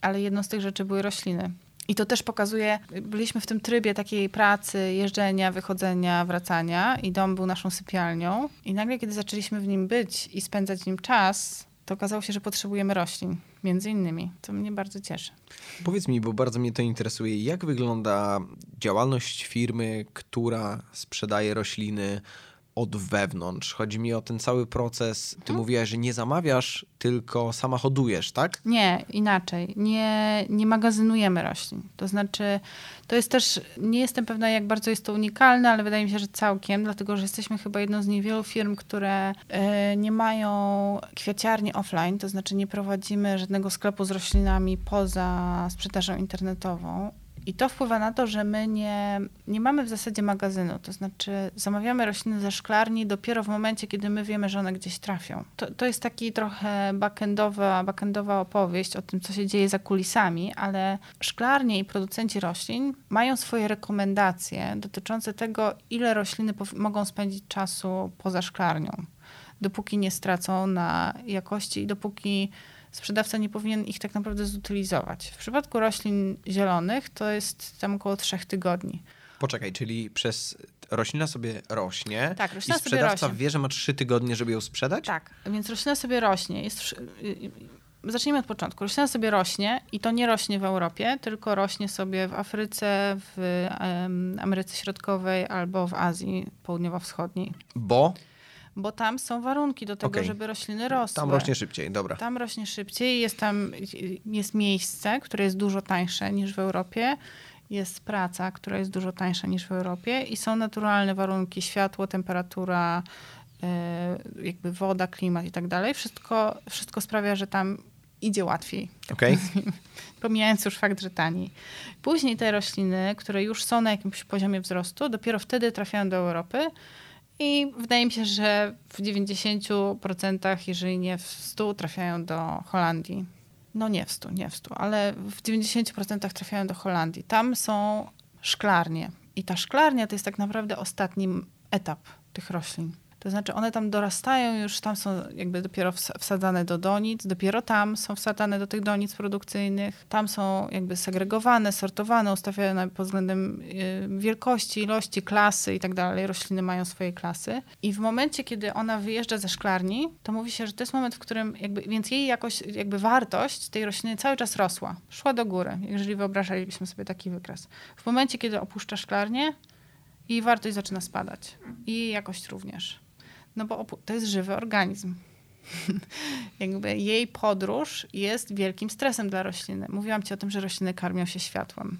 ale jedną z tych rzeczy były rośliny. I to też pokazuje, byliśmy w tym trybie takiej pracy, jeżdżenia, wychodzenia, wracania i dom był naszą sypialnią. I nagle, kiedy zaczęliśmy w nim być i spędzać w nim czas, to okazało się, że potrzebujemy roślin, między innymi. To mnie bardzo cieszy. Powiedz mi, bo bardzo mnie to interesuje, jak wygląda działalność firmy, która sprzedaje rośliny od wewnątrz. Chodzi mi o ten cały proces. Ty mhm. mówiłaś, że nie zamawiasz, tylko sama hodujesz, tak? Nie, inaczej. Nie, nie magazynujemy roślin. To znaczy, to jest też, nie jestem pewna, jak bardzo jest to unikalne, ale wydaje mi się, że całkiem, dlatego że jesteśmy chyba jedną z niewielu firm, które y, nie mają kwiaciarni offline, to znaczy nie prowadzimy żadnego sklepu z roślinami poza sprzedażą internetową i to wpływa na to, że my nie, nie mamy w zasadzie magazynu. To znaczy, zamawiamy rośliny ze szklarni dopiero w momencie, kiedy my wiemy, że one gdzieś trafią. To, to jest taki trochę backendowa, backendowa opowieść o tym, co się dzieje za kulisami, ale szklarnie i producenci roślin mają swoje rekomendacje dotyczące tego, ile rośliny mogą spędzić czasu poza szklarnią, dopóki nie stracą na jakości i dopóki sprzedawca nie powinien ich tak naprawdę zutylizować. W przypadku roślin zielonych to jest tam około trzech tygodni. Poczekaj, czyli przez roślina sobie rośnie tak, roślina i sprzedawca wie, że ma trzy tygodnie, żeby ją sprzedać? Tak, więc roślina sobie rośnie. Jest, y, y, zacznijmy od początku. Roślina sobie rośnie i to nie rośnie w Europie, tylko rośnie sobie w Afryce, w Ameryce Środkowej albo w Azji Południowo-Wschodniej. Bo? Bo tam są warunki do tego, okay. żeby rośliny rosły. Tam rośnie szybciej, dobra. Tam rośnie szybciej, jest tam jest miejsce, które jest dużo tańsze niż w Europie. Jest praca, która jest dużo tańsza niż w Europie i są naturalne warunki, światło, temperatura, e, jakby woda, klimat i tak dalej. Wszystko, wszystko sprawia, że tam idzie łatwiej. Okay. Pomijając już fakt, że taniej. Później te rośliny, które już są na jakimś poziomie wzrostu, dopiero wtedy trafiają do Europy i wydaje mi się, że w 90%, jeżeli nie w 100%, trafiają do Holandii. No nie w 100, nie w 100, ale w 90% trafiają do Holandii. Tam są szklarnie. I ta szklarnia to jest tak naprawdę ostatni etap tych roślin. To znaczy one tam dorastają, już tam są jakby dopiero wsadzane do donic, dopiero tam są wsadzane do tych donic produkcyjnych, tam są jakby segregowane, sortowane, ustawione pod względem y, wielkości, ilości, klasy i tak dalej. Rośliny mają swoje klasy. I w momencie, kiedy ona wyjeżdża ze szklarni, to mówi się, że to jest moment, w którym jakby, więc jej jakoś, jakby wartość tej rośliny cały czas rosła. Szła do góry, jeżeli wyobrażalibyśmy sobie taki wykres. W momencie, kiedy opuszcza szklarnię, jej wartość zaczyna spadać. I jakość również. No bo to jest żywy organizm. Jakby jej podróż jest wielkim stresem dla rośliny. Mówiłam ci o tym, że rośliny karmią się światłem.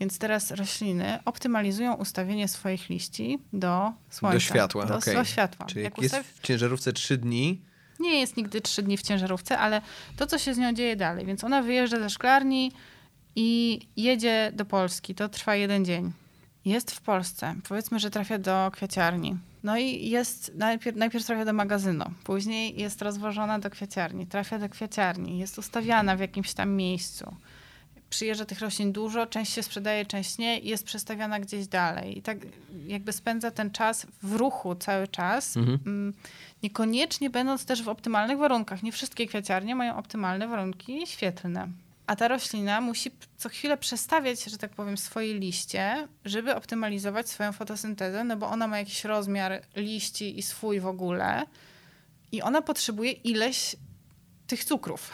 Więc teraz rośliny optymalizują ustawienie swoich liści do słońca. Do światła, do, okay. do światła. Czyli jak, jak jest w ciężarówce trzy dni... Nie jest nigdy trzy dni w ciężarówce, ale to, co się z nią dzieje dalej. Więc ona wyjeżdża ze szklarni i jedzie do Polski. To trwa jeden dzień. Jest w Polsce. Powiedzmy, że trafia do kwiaciarni no i jest, najpierw, najpierw trafia do magazynu, później jest rozwożona do kwiaciarni, trafia do kwiaciarni, jest ustawiana w jakimś tam miejscu. Przyjeżdża tych roślin dużo, część się sprzedaje, część nie i jest przestawiana gdzieś dalej. I tak jakby spędza ten czas w ruchu cały czas, mhm. Mm, niekoniecznie będąc też w optymalnych warunkach. Nie wszystkie kwiaciarnie mają optymalne warunki świetlne. A ta roślina musi co chwilę przestawiać, że tak powiem, swoje liście, żeby optymalizować swoją fotosyntezę, no bo ona ma jakiś rozmiar liści i swój w ogóle. I ona potrzebuje ileś tych cukrów.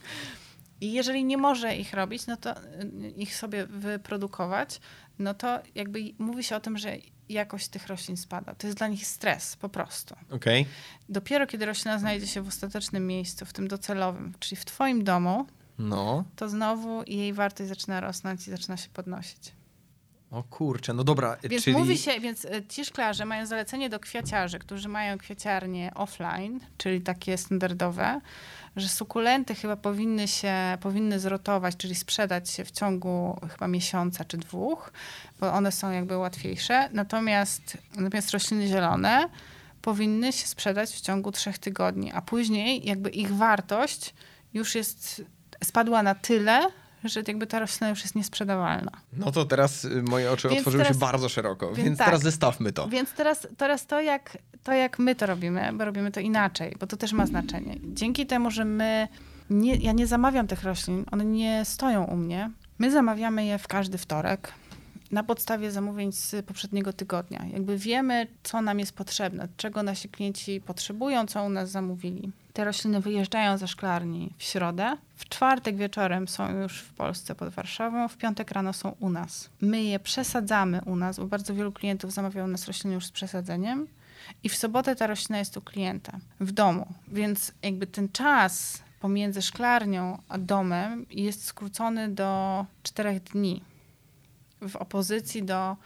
I jeżeli nie może ich robić, no to y, ich sobie wyprodukować, no to jakby mówi się o tym, że jakość tych roślin spada. To jest dla nich stres po prostu. Okay. Dopiero kiedy roślina znajdzie się w ostatecznym miejscu, w tym docelowym, czyli w twoim domu, no. to znowu jej wartość zaczyna rosnąć i zaczyna się podnosić. O kurczę, no dobra. Więc czyli... mówi się, więc e, ci szklarze mają zalecenie do kwiaciarzy, którzy mają kwiaciarnie offline, czyli takie standardowe, że sukulenty chyba powinny się, powinny zrotować, czyli sprzedać się w ciągu chyba miesiąca czy dwóch, bo one są jakby łatwiejsze. Natomiast, natomiast rośliny zielone powinny się sprzedać w ciągu trzech tygodni, a później jakby ich wartość już jest spadła na tyle, że jakby ta roślina już jest niesprzedawalna. No to teraz y, moje oczy Więc otworzyły teraz- się bardzo szeroko, więc, więc tak. teraz zestawmy to. Więc teraz, teraz to, jak, to, jak my to robimy, bo robimy to inaczej, bo to też ma znaczenie. Dzięki temu, że my, nie, ja nie zamawiam tych roślin, one nie stoją u mnie. My zamawiamy je w każdy wtorek na podstawie zamówień z poprzedniego tygodnia. Jakby wiemy, co nam jest potrzebne, czego nasi klienci potrzebują, co u nas zamówili. Te rośliny wyjeżdżają ze szklarni w środę. W czwartek wieczorem są już w Polsce pod Warszawą, w piątek rano są u nas. My je przesadzamy u nas, bo bardzo wielu klientów zamawia u nas rośliny już z przesadzeniem. I w sobotę ta roślina jest u klienta w domu. Więc jakby ten czas pomiędzy szklarnią a domem jest skrócony do czterech dni. W opozycji do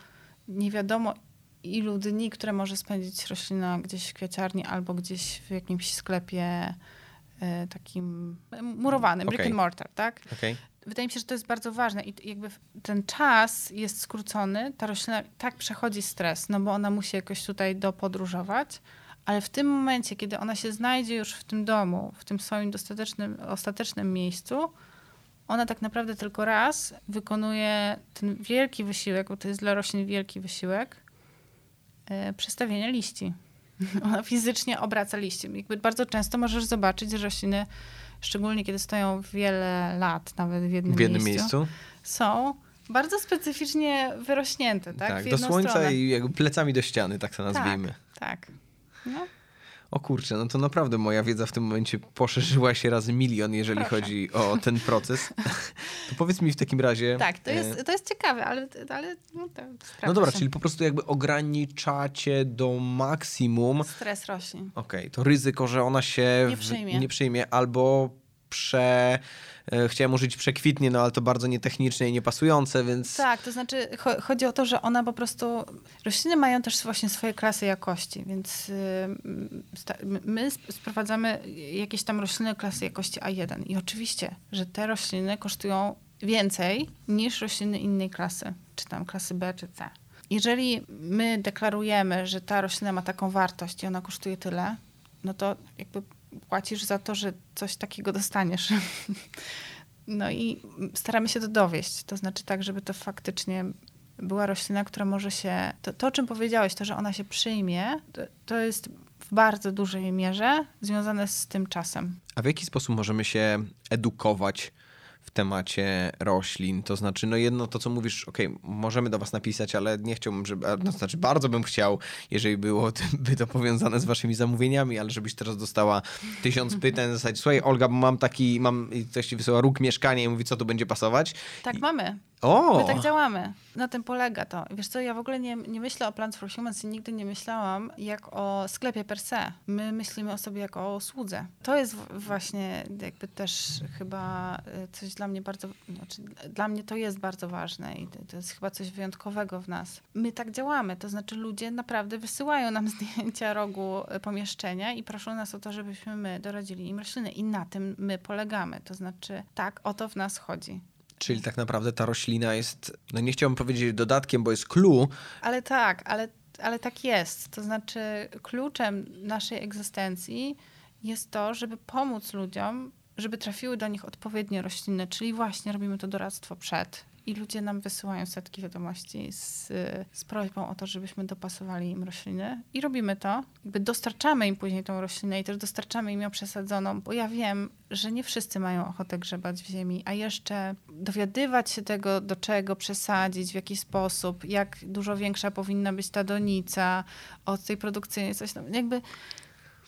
nie wiadomo ilu dni, które może spędzić roślina gdzieś w kwiaciarni albo gdzieś w jakimś sklepie e, takim murowanym, brick Okej. and mortar, tak? Okej. Wydaje mi się, że to jest bardzo ważne i jakby ten czas jest skrócony, ta roślina tak przechodzi stres, no bo ona musi jakoś tutaj dopodróżować, ale w tym momencie, kiedy ona się znajdzie już w tym domu, w tym swoim dostatecznym, ostatecznym miejscu, ona tak naprawdę tylko raz wykonuje ten wielki wysiłek, bo to jest dla roślin wielki wysiłek, przestawienia liści. Ona fizycznie obraca liściem. Jakby bardzo często możesz zobaczyć, że rośliny, szczególnie kiedy stoją wiele lat, nawet w jednym, W jednym miejscu, miejscu. są bardzo specyficznie wyrośnięte, tak? Tak, do słońca stronę. i jakby plecami do ściany, tak to nazwijmy. Tak. No, O kurczę, no to naprawdę moja wiedza w tym momencie poszerzyła się razy milion, jeżeli Proszę. chodzi o ten proces. to powiedz mi w takim razie. tak, to e, jest, to jest ciekawe, ale, ale no, to No dobra, się. czyli po prostu jakby ograniczacie do maksimum. Stres roślin. Okej, to ryzyko, że ona się Nie w- przyjmie. nie przyjmie albo prze... e, Chciałem użyć przekwitnie, no ale to bardzo nietechniczne i niepasujące, więc... Tak, to znaczy cho- chodzi o to, że ona po prostu. Rośliny mają też właśnie swoje klasy jakości, więc y, my- my sp- sprowadzamy jakieś tam rośliny klasy jakości A1. I oczywiście, że te rośliny kosztują więcej niż rośliny innej klasy, czy tam klasy B, czy C. Jeżeli my deklarujemy, że ta roślina ma taką wartość i ona kosztuje tyle, no to jakby płacisz za to, że coś takiego dostaniesz. No i staramy się to dowieść. To znaczy tak, żeby to faktycznie była roślina, która może się. To, to o czym powiedziałeś, to, że ona się przyjmie, to, to jest w bardzo dużej mierze związane z tym czasem. A w jaki sposób możemy się edukować w temacie roślin? To znaczy, no jedno to, co mówisz, okej, możemy do was napisać, ale nie chciałbym, żeby, no, znaczy bardzo bym chciał, jeżeli było to- by to powiązane z waszymi zamówieniami, ale żebyś teraz dostała tysiąc pytań zasadzie, słuchaj Olga, bo mam taki, mam, ktoś ci wysyła róg mieszkania i mówi, co tu będzie pasować. Tak I- mamy. O! My tak działamy. Na tym polega to. Wiesz co, ja w ogóle nie, nie myślę o Plants for Humans i nigdy nie myślałam jak o sklepie per se. My myślimy o sobie jako o słudze. To jest właśnie jakby też chyba y, coś dla mnie bardzo, znaczy dla mnie to jest bardzo ważne i to, to jest chyba coś wyjątkowego w nas. My tak działamy, to znaczy ludzie naprawdę wysyłają nam zdjęcia rogu y, pomieszczenia i proszą nas o to, żebyśmy my doradzili im rośliny i na tym my polegamy. To znaczy tak, o to w nas chodzi. Czyli tak naprawdę ta roślina jest, no nie chciałbym powiedzieć dodatkiem, bo jest clue, Ale tak, ale, ale tak jest. To znaczy, kluczem naszej egzystencji jest to, żeby pomóc ludziom, żeby trafiły do nich odpowiednie rośliny, czyli właśnie robimy to doradztwo przed. I ludzie nam wysyłają setki wiadomości z, z prośbą o to, żebyśmy dopasowali im rośliny. I robimy to. Jakby dostarczamy im później tą roślinę i też dostarczamy im ją przesadzoną, bo ja wiem, że nie wszyscy mają ochotę grzebać w ziemi, a jeszcze dowiadywać się tego, do czego przesadzić, w jaki sposób, jak dużo większa powinna być ta donica od tej produkcyjnej, coś tam. Jakby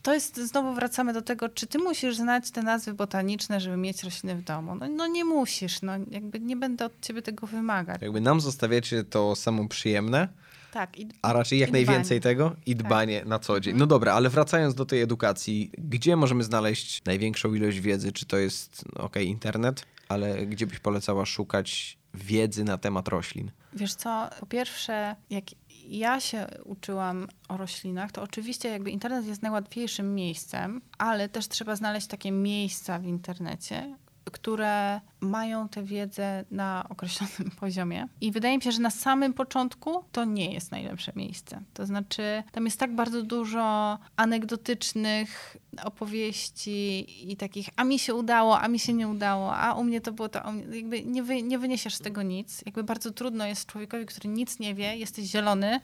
to jest, znowu wracamy do tego, czy ty musisz znać te nazwy botaniczne, żeby mieć rośliny w domu. No, no nie musisz, no jakby nie będę od ciebie tego wymagać. jakby nam zostawiacie to samo przyjemne, Tak. I, A raczej jak najwięcej dbanie. tego i dbanie na co dzień. No dobra, ale wracając do tej edukacji, gdzie możemy znaleźć największą ilość wiedzy? Czy to jest, no okej, internet, ale gdzie byś polecała szukać wiedzy na temat roślin? Wiesz co, po pierwsze, jak ja się uczyłam o roślinach, to oczywiście jakby internet jest najłatwiejszym miejscem, ale też trzeba znaleźć takie miejsca w internecie, które mają tę wiedzę na określonym poziomie. I wydaje mi się, że na samym początku to nie jest najlepsze miejsce. To znaczy, tam jest tak bardzo dużo anegdotycznych opowieści i takich, a mi się udało, a mi się nie udało, a u mnie to było to, jakby nie, wy, nie wyniesiesz z tego nic. Jakby bardzo trudno jest człowiekowi, który nic nie wie, jesteś zielony,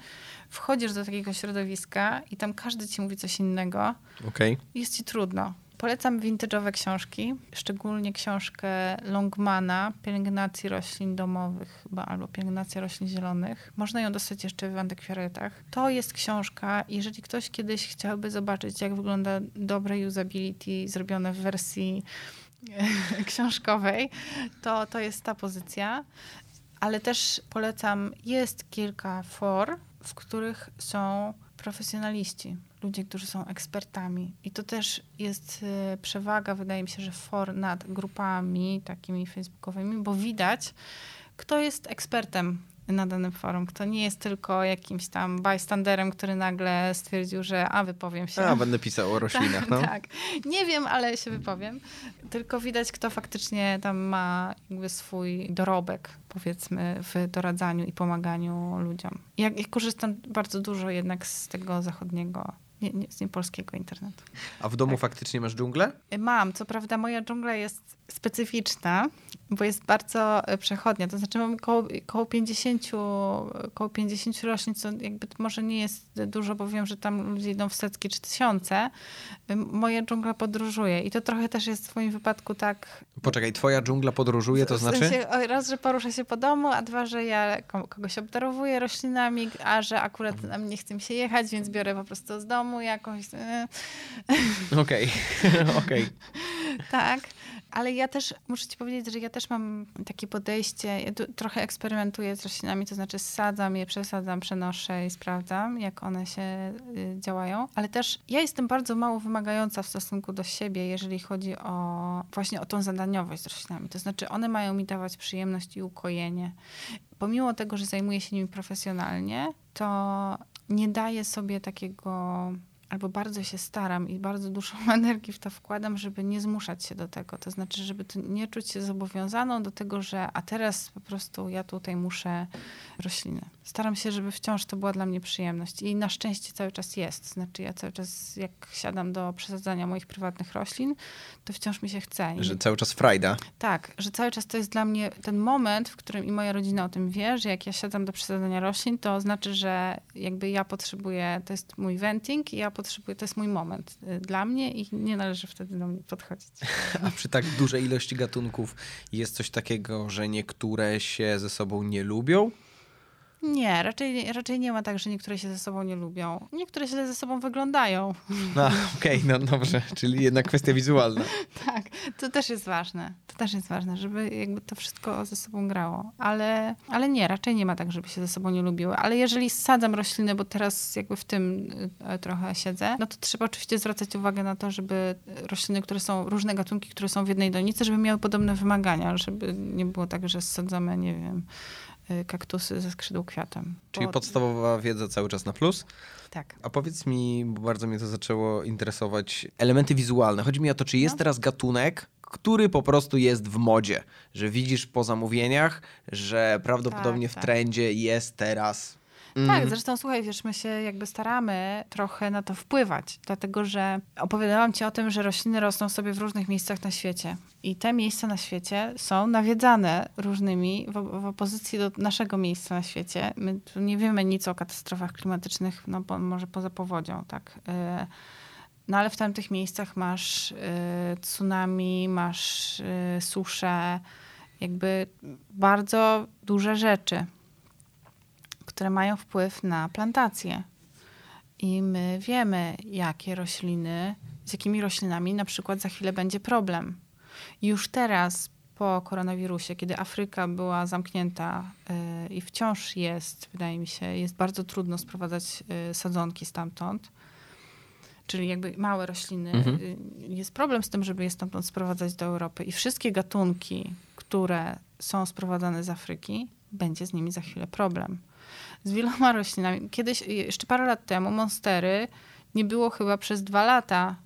wchodzisz do takiego środowiska i tam każdy ci mówi coś innego. Okay. Jest ci trudno. Polecam vintage'owe książki, szczególnie książkę Longmana, Pielęgnacji roślin domowych chyba, albo Pielęgnacja roślin zielonych. Można ją dostać jeszcze w antykwiaretach. To jest książka, jeżeli ktoś kiedyś chciałby zobaczyć, jak wygląda dobre usability zrobione w wersji książkowej, to, to jest ta pozycja. Ale też polecam, jest kilka for, w których są profesjonaliści, ludzie, którzy są ekspertami. I to też jest y, przewaga, wydaje mi się, że for nad grupami takimi facebookowymi, bo widać, kto jest ekspertem na danym forum, kto nie jest tylko jakimś tam bystanderem, który nagle stwierdził, że a wypowiem się. A, będę pisał o roślinach, tak, no. Tak, nie wiem, ale się wypowiem. Tylko widać, kto faktycznie tam ma jakby swój dorobek, powiedzmy, w doradzaniu i pomaganiu ludziom. Ja, ja korzystam bardzo dużo jednak z tego zachodniego nie, nie, z niepolskiego internetu. A w domu tak. faktycznie masz dżunglę? Mam. Co prawda moja dżungla jest specyficzna, bo jest bardzo e, przechodnia. To znaczy mam około, około 50, około 50 roślin, co jakby może nie jest dużo, bo wiem, że tam ludzie idą w setki czy tysiące. Moja dżungla podróżuje i to trochę też jest w moim wypadku tak... Poczekaj, twoja dżungla podróżuje, to w znaczy? Sensie, raz, że porusza się po domu, a dwa, że ja kogoś obdarowuję roślinami, a że akurat na mnie chce mi się jechać, więc biorę po prostu z domu jakoś... E. Okej, okej. Okay. okay. tak. Ale ja też, muszę ci powiedzieć, że ja też mam takie podejście, ja trochę eksperymentuję z roślinami, to znaczy sadzam je, przesadzam, przenoszę i sprawdzam, jak one się y, działają. Ale też ja jestem bardzo mało wymagająca w stosunku do siebie, jeżeli chodzi o właśnie o tą zadaniowość z roślinami. To znaczy one mają mi dawać przyjemność i ukojenie. Pomimo tego, że zajmuję się nimi profesjonalnie, to nie daję sobie takiego albo bardzo się staram i bardzo dużo energii w to wkładam, żeby nie zmuszać się do tego. To znaczy, żeby nie czuć się zobowiązaną do tego, że a teraz po prostu ja tutaj muszę rośliny. Staram się, żeby wciąż to była dla mnie przyjemność i na szczęście cały czas jest. Znaczy ja cały czas, jak siadam do przesadzania moich prywatnych roślin, to wciąż mi się chce. Że cały czas frajda. Tak, że cały czas to jest dla mnie ten moment, w którym i moja rodzina o tym wie, że jak ja siadam do przesadzania roślin, to znaczy, że jakby ja potrzebuję, to jest mój venting i ja potrzebuję, to jest mój moment y, dla mnie i nie należy wtedy do mnie podchodzić. A przy tak dużej ilości gatunków jest coś takiego, że niektóre się ze sobą nie lubią? Nie, raczej, raczej nie ma tak, że niektóre się ze sobą nie lubią. Niektóre źle ze sobą wyglądają. No, okej, okay, no dobrze, czyli jednak kwestia wizualna. tak, to też jest ważne. To też jest ważne, żeby jakby to wszystko ze sobą grało. Ale, ale nie, raczej nie ma tak, żeby się ze sobą nie lubiły. Ale jeżeli sadzam rośliny, bo teraz jakby w tym e, trochę siedzę, no to trzeba oczywiście zwracać uwagę na to, żeby rośliny, które są, różne gatunki, które są w jednej donicy, żeby miały podobne wymagania, żeby nie było tak, że sadzamy, nie wiem, kaktusy ze skrzydł kwiatem. Czyli Bo... podstawowa wiedza cały czas na plus? Tak. A powiedz mi, bo bardzo mnie to zaczęło interesować, elementy wizualne. Chodzi mi o to, czy jest no. teraz gatunek, który po prostu jest w modzie, że widzisz po zamówieniach, że prawdopodobnie tak, w tak. trendzie jest teraz. Tak, zresztą słuchaj, wiesz, my się jakby staramy trochę na to wpływać, dlatego że opowiadałam ci o tym, że rośliny rosną sobie w różnych miejscach na świecie. I te miejsca na świecie są nawiedzane różnymi w, w opozycji do naszego miejsca na świecie. My tu nie wiemy nic o katastrofach klimatycznych, no bo może poza powodzią, tak. Y, no ale w tamtych miejscach masz y, tsunami, masz y, susze, jakby bardzo duże rzeczy które mają wpływ na plantację. I my wiemy, jakie rośliny, z jakimi roślinami na przykład za chwilę będzie problem. Już teraz po koronawirusie, kiedy Afryka była zamknięta yy, i wciąż jest, wydaje mi się, jest bardzo trudno sprowadzać yy, sadzonki stamtąd, czyli jakby małe rośliny. Mhm. Yy, jest problem z tym, żeby je stamtąd sprowadzać do Europy. I wszystkie gatunki, które są sprowadzane z Afryki, będzie z nimi za chwilę problem z wieloma roślinami. Kiedyś, jeszcze parę lat temu, monstery nie było chyba przez dwa lata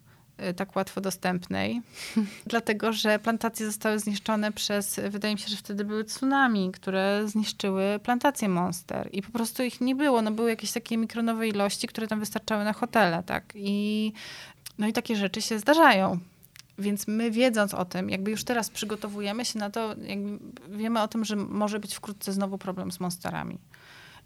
y, tak łatwo dostępnej, dlatego że plantacje zostały zniszczone przez, wydaje mi się, że wtedy były tsunami, które zniszczyły plantacje monster i po prostu ich nie było. No były jakieś takie mikronowe ilości, które tam wystarczały na hotele, tak? I no i takie rzeczy się zdarzają. Więc my wiedząc o tym, jakby już teraz przygotowujemy się na to, wiemy o tym, że może być wkrótce znowu problem z monsterami.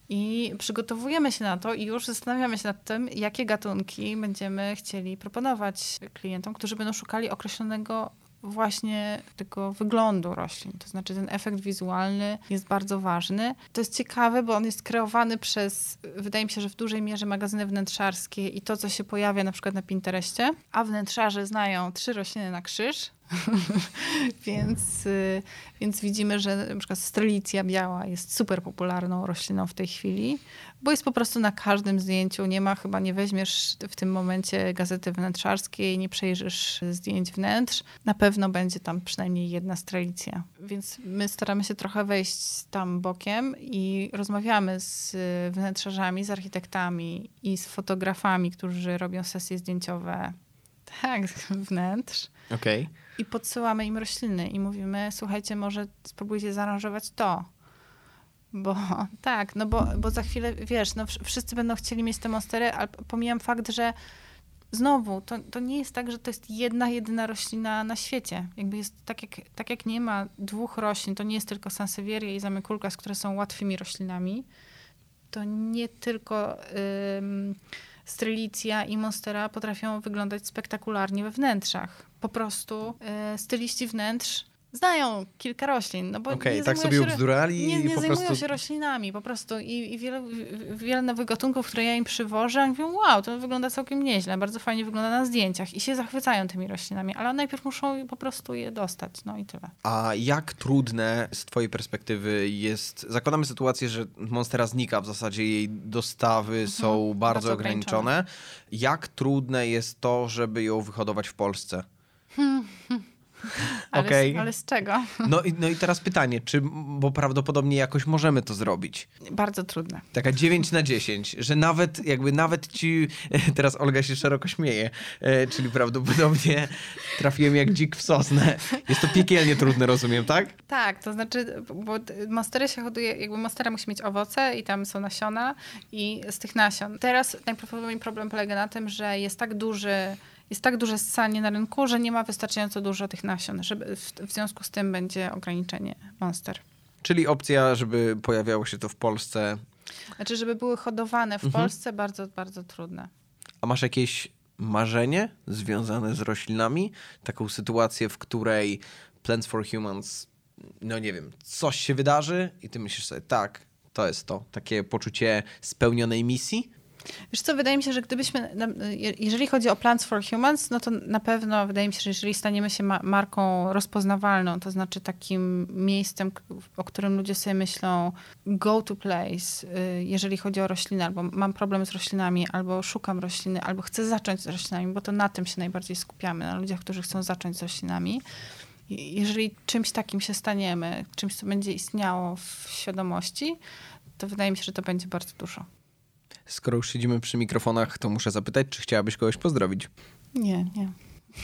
I przygotowujemy się na to i już zastanawiamy się nad tym, jakie gatunki będziemy chcieli proponować klientom, którzy będą szukali określonego właśnie tego wyglądu roślin. To znaczy ten efekt wizualny jest bardzo ważny. To jest ciekawe, bo on jest kreowany przez, wydaje mi się, że w dużej mierze magazyny wnętrzarskie i to, co się pojawia na przykład na Pinterestie, a wnętrzarze znają trzy rośliny na krzyż, więc, y, więc widzimy, że przykład strelicja biała jest super popularną rośliną w tej chwili, bo jest po prostu na każdym zdjęciu. Nie ma, chyba nie weźmiesz w tym momencie gazety wnętrzarskiej, nie przejrzysz zdjęć wnętrz. Na pewno będzie tam przynajmniej jedna strelicja. Więc my staramy się trochę wejść tam bokiem i rozmawiamy z wnętrzarzami, z architektami i z fotografami, którzy robią sesje zdjęciowe tak, wnętrz. Okej. Okay. I podsyłamy im rośliny i mówimy, słuchajcie, może spróbujcie zaaranżować to. Bo tak, no bo, bo za chwilę, wiesz, no wszyscy będą chcieli mieć te monstery, ale pomijam fakt, że znowu, to, to nie jest tak, że to jest jedna, jedyna roślina na świecie. Jakby jest tak jak, tak jak nie ma dwóch roślin, to nie jest tylko sansevieria i zamykulkas, które są łatwymi roślinami, to nie tylko... Ym, Strelicja i Monstera potrafią wyglądać spektakularnie we wnętrzach. Po prostu y, styliści wnętrz znają kilka roślin. No bo okay, tak sobie ubzdurali Nie, nie po zajmują prostu... się roślinami po prostu i, i wiele, wiele nowych gatunków, które ja im przywożę, mówią, wow, to wygląda całkiem nieźle, bardzo fajnie wygląda na zdjęciach i się zachwycają tymi roślinami, ale najpierw muszą po prostu je dostać, no i tyle. A jak trudne z twojej perspektywy jest, zakładamy sytuację, że Monstera znika, w zasadzie jej dostawy mhm, są bardzo, bardzo ograniczone. ograniczone. Jak trudne jest to, żeby ją wyhodować w Polsce? Hmm. Ale, okay. z, ale z czego? No i, no i teraz pytanie, czy, bo prawdopodobnie jakoś możemy to zrobić. Bardzo trudne. Taka 9 na 10, że nawet jakby nawet ci, teraz Olga się szeroko śmieje, e, czyli prawdopodobnie trafiłem jak dzik w sosnę. Jest to piekielnie trudne, rozumiem, tak? Tak, to znaczy, bo monstery się hoduje, jakby monstera musi mieć owoce i tam są nasiona i z tych nasion. Teraz najprawdopodobniej problem polega na tym, że jest tak duży jest tak duże ssanie na rynku, że nie ma wystarczająco dużo tych nasion, żeby w, w związku z tym będzie ograniczenie monster. Czyli opcja, żeby pojawiało się to w Polsce. Znaczy, żeby były hodowane w mhm. Polsce, bardzo, bardzo trudne. A masz jakieś marzenie związane z roślinami? Taką sytuację, w której Plants for Humans, no nie wiem, coś się wydarzy i ty myślisz sobie, tak, to jest to. Takie poczucie spełnionej misji? Wiesz co, wydaje mi się, że gdybyśmy, jeżeli chodzi o Plants for Humans, no to na pewno wydaje mi się, że jeżeli staniemy się marką rozpoznawalną, to znaczy takim miejscem, o którym ludzie sobie myślą go to place, y, jeżeli chodzi o rośliny, albo mam problem z roślinami, albo szukam rośliny, albo chcę zacząć z roślinami, bo to na tym się najbardziej skupiamy, na ludziach, którzy chcą zacząć z roślinami. Jeżeli czymś takim się staniemy, czymś, co będzie istniało w świadomości, to wydaje mi się, że to będzie bardzo dużo. Skoro już siedzimy przy mikrofonach, to muszę zapytać, czy chciałabyś kogoś pozdrowić? Nie, nie.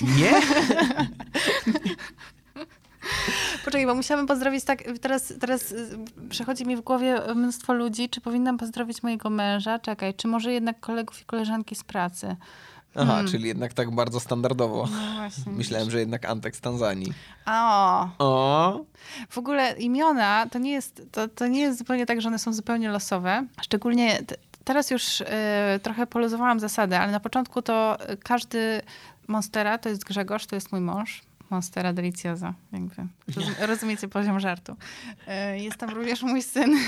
Nie? Poczekaj, bo musiałabym pozdrowić tak, teraz, teraz y, przechodzi mi w głowie mnóstwo ludzi, czy powinnam pozdrowić mojego męża? Czekaj, czy może jednak kolegów i koleżanki z pracy? Aha, hmm. czyli jednak tak bardzo standardowo. No właśnie. Myślałem, że jednak Antek z Tanzanii. O. o. W ogóle imiona to nie jest, to, to nie jest zupełnie tak, że one są zupełnie losowe. Szczególnie Teraz już y, trochę poluzowałam zasady, ale na początku to każdy Monstera to jest Grzegorz, to jest mój mąż. Monstera deliciosa, jakby. Rozumiecie poziom żartu. E, jest tam również mój syn.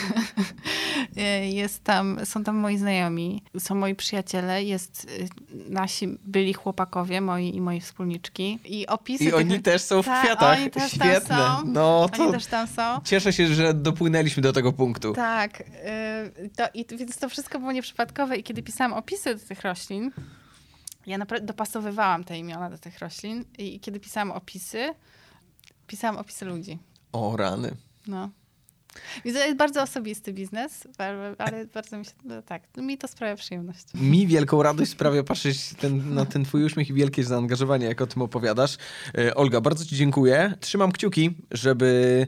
E, jest tam, są tam moi znajomi, są moi przyjaciele, jest e, nasi byli chłopakowie, moi i moje wspólniczki. I opisy... I tych... oni też są w Ta, kwiatach. Oni też Świetne. Tam są. No, to oni też tam są. Cieszę się, że dopłynęliśmy do tego punktu. Tak. To, i, więc to wszystko było nieprzypadkowe i kiedy pisałam opisy do tych roślin, ja naprawdę dopasowywałam te imiona do tych roślin i kiedy pisałam opisy, pisałam opisy ludzi. O rany. No. Widzę, to jest bardzo osobisty biznes, ale, ale bardzo mi się, no tak, mi to sprawia przyjemność. Mi wielką radość sprawia patrzeć ten, na ten twój uśmiech i wielkie zaangażowanie, jak o tym opowiadasz. E, Olga, bardzo ci dziękuję. Trzymam kciuki, żeby,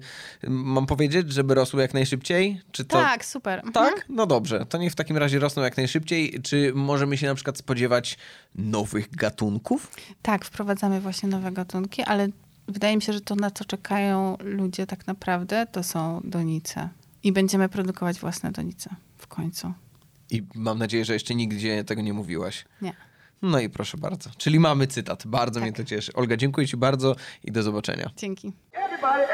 mam powiedzieć, żeby rosły jak najszybciej? Czy to... Tak, super. Mhm. Tak? No dobrze. To niech w takim razie rosną jak najszybciej. Czy możemy się na przykład spodziewać nowych gatunków? Tak, wprowadzamy właśnie nowe gatunki, ale wydaje mi się, że to na co czekają ludzie tak naprawdę, to są donice. I będziemy produkować własne donice w końcu. I mam nadzieję, że jeszcze nigdzie tego nie mówiłaś. Nie. No i proszę bardzo. Czyli mamy cytat. Bardzo mnie Tak. to cieszy. Olga, dziękuję ci bardzo i do zobaczenia. Dzięki. Everybody